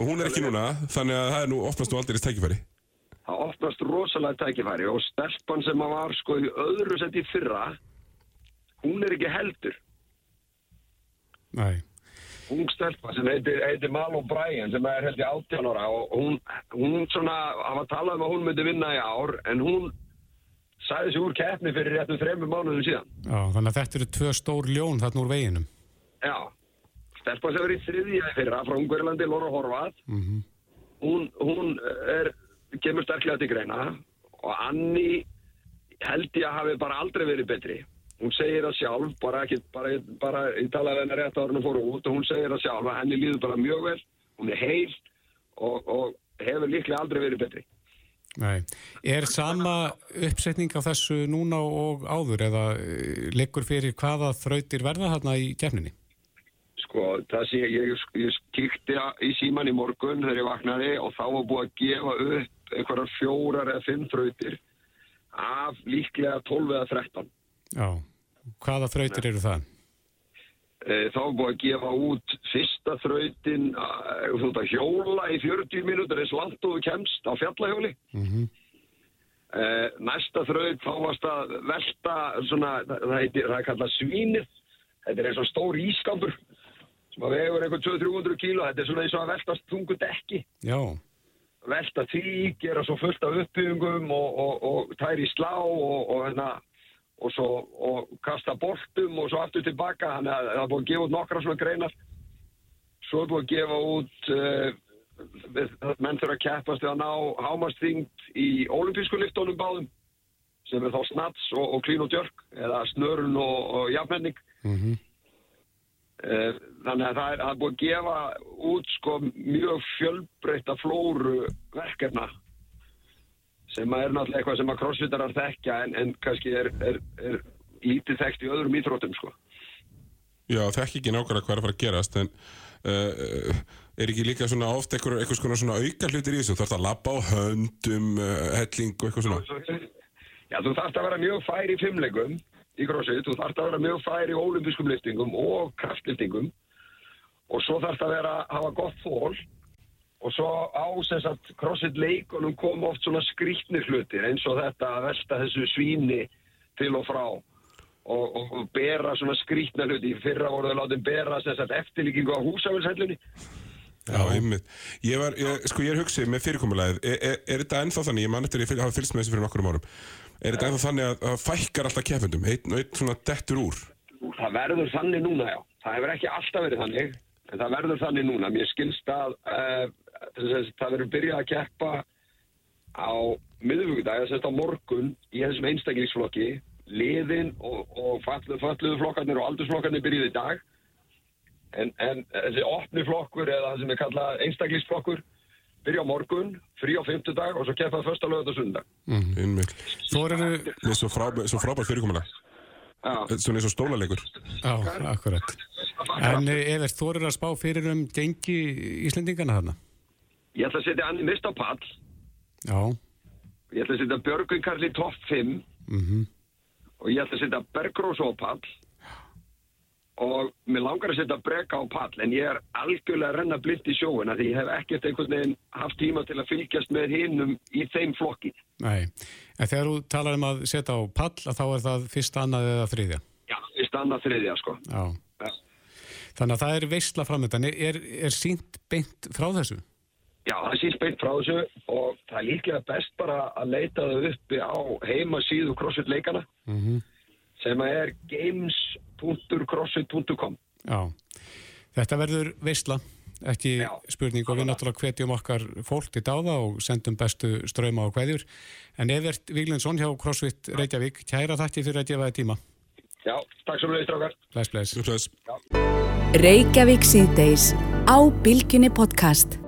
Og hún er ekki núna, þannig að það er nú oftast nú aldrei tækifæri. Það opnast rosalega tækifæri og stelpan sem að var sko í öðru sett í fyrra, hún er ekki heldur. Nei. ung stelpa sem heitir, heitir Malou Bryan sem er held í 18 ára og hún, hún svona, hann var talað um að hún myndi vinna í ár en hún sæði sig úr keppni fyrir réttum þremur mánuðum síðan. Já, þannig að þetta eru tvö stór ljón þarna úr veginum. Já, stelpa sem er í þriðja fyrra frá Ungverlandi, Lóra Horvath, Mm hún, hún er, kemur sterklega til greina og Anni held ég að hafi bara aldrei verið betri. Hún segir það sjálf, bara ekki, bara, bara ég talaði hennar rétt ára hún fór út og hún segir það sjálf að henni líður bara mjög vel, hún er heil og, og hefur líklega aldrei verið betri. Nei. Er sama uppsetning á þessu núna og áður eða eh, liggur fyrir hvaða þrautir verða þarna í gefninni? Sko, það sé, ég, ég kíkti í síman í morgun þegar ég vaknaði og þá var búið að gefa upp einhverjar fjórar eða fimm þrautir. af líklega 12 eða 13. Já, hvaða þrautir eru það? Eh, Þá er búið að gefa út fyrsta þrautin þú veist að hjóla í 40 mínútur eins langt og þú kemst á fjallahjóli. Mm Uh, næsta þraut þá varst að velta svona, það, heitir, það er kallað svínið þetta er eins og stór ískampur að vegur einhvern 200-300 kíló þetta er svona eins og að veltast þungu dekki. Já, velta því, gera svo fullt af uppbyggingum og, og, og tæri slá og, og, hérna, og, svo, og kasta boltum og svo aftur tilbaka. Þannig að það er búið að gefa út nokkra svona greinar. Svo er búið að gefa út uh, við, menn þurfa að keppast við að ná hámasþyngd í olimpísku liftónum báðum sem er þá snats og, klín og djörg eða snörun og, jafnmenning mm Eh, Þannig að það er, það er búið að gefa út sko mjög fjölbreytta flóru verkefna sem að er náttúrulega eitthvað sem að crossfitarar þekkja en, en kannski er, er, er lítið þekkt í öðrum íþróttum sko. Já, þekk ekki nákvæmlega hvað er að fara að gerast en uh, er ekki líka svona oft eitthvað, eitthvað svona auka hlutir í þessu? Þú þarfst að labba á höndum uh, helling og eitthvað svona. Já, þú þarfst að vera mjög fær í fimmlegum í crossfit, þú þarfst að vera mjög fær í ólimpískum liftingum og kraftliftingum og svo þarfst að vera að hafa gott þól og svo á sem sagt crossfit leikunum kom oft svona skrítni hlutir eins og þetta að velta þessu svíni til og frá. Og, og, og bera svona skrítna hluti. Í fyrra voru þau látið bera sem sagt eftirlíkingu á húsafélshellunni Já, einmitt. Ég var, ég, sko ég er hugsið með fyrirkomulegið, er, er, er þetta ennþá þannig, ég man eftir að ég hafa fylgst með þessu fyrir nokkur árum, er þetta ennþá þannig að, að fækkar alltaf keppendum, einn og einn svona dettur úr? Það verður þannig núna, já. Það hefur ekki alltaf verið þannig, en það verður þannig núna. Mér skilst að uh, það verður byrjað að keppa á miðvíkudag, þess að morgun í þessum einstaklingsflokki, liðin og, og falluðu flokkarnir og aldursflokkarnir byrjuði í dag. En, en þessi opni flokkur eða það sem er kallað einstaklingsflokkur byrja á morgun, frí á fymtudag og svo keppaði första lögat og sundag. Mm. Einmitt. Svo eru... Með svo, frá, svo frábært fyrirkomulega. Já. Svona eins og stólaleikur. Já, akkurat. En eh, Evert, þú eru að spá fyrir um gengi Íslendingana þarna? Ég ætla að setja Anni Mist á pall, Já. ég ætla að setja Björgun Karli topp 5 Mm og ég ætla að setja Bergrós á pall og mér langar að setja Breka á pall en ég er algjörlega að renna blind í sjóin að því ég hef ekkert einhvern veginn haft tíma til að fylgjast með hinnum í þeim flokki. Nei. En þegar þú talar um að setja á pall, að þá er það fyrsta, annað eða þriðja? Já, í standa þriðja sko. Já. Já. Þannig að það er veistla framöndan. Er, er sínt beint frá þessu? Já, það sést beint frá þessu og það er líklega best bara að leita þau uppi á heimasíðu CrossFit leikana Mm sem er games.crossfit.com Já. Þetta verður veistla, ekki Já. spurning og við náttúrulega hvetjum okkar fólk til dáða og sendum bestu ströma og hveðjur. En Evert Víglundsson hjá CrossFit Reykjavík, kæra þakki fyrir að gefa þið tíma. Já, takk svo mjög strákar. Bless, bless. Bless. Reykjavík síðdeis á Bilginni podcast.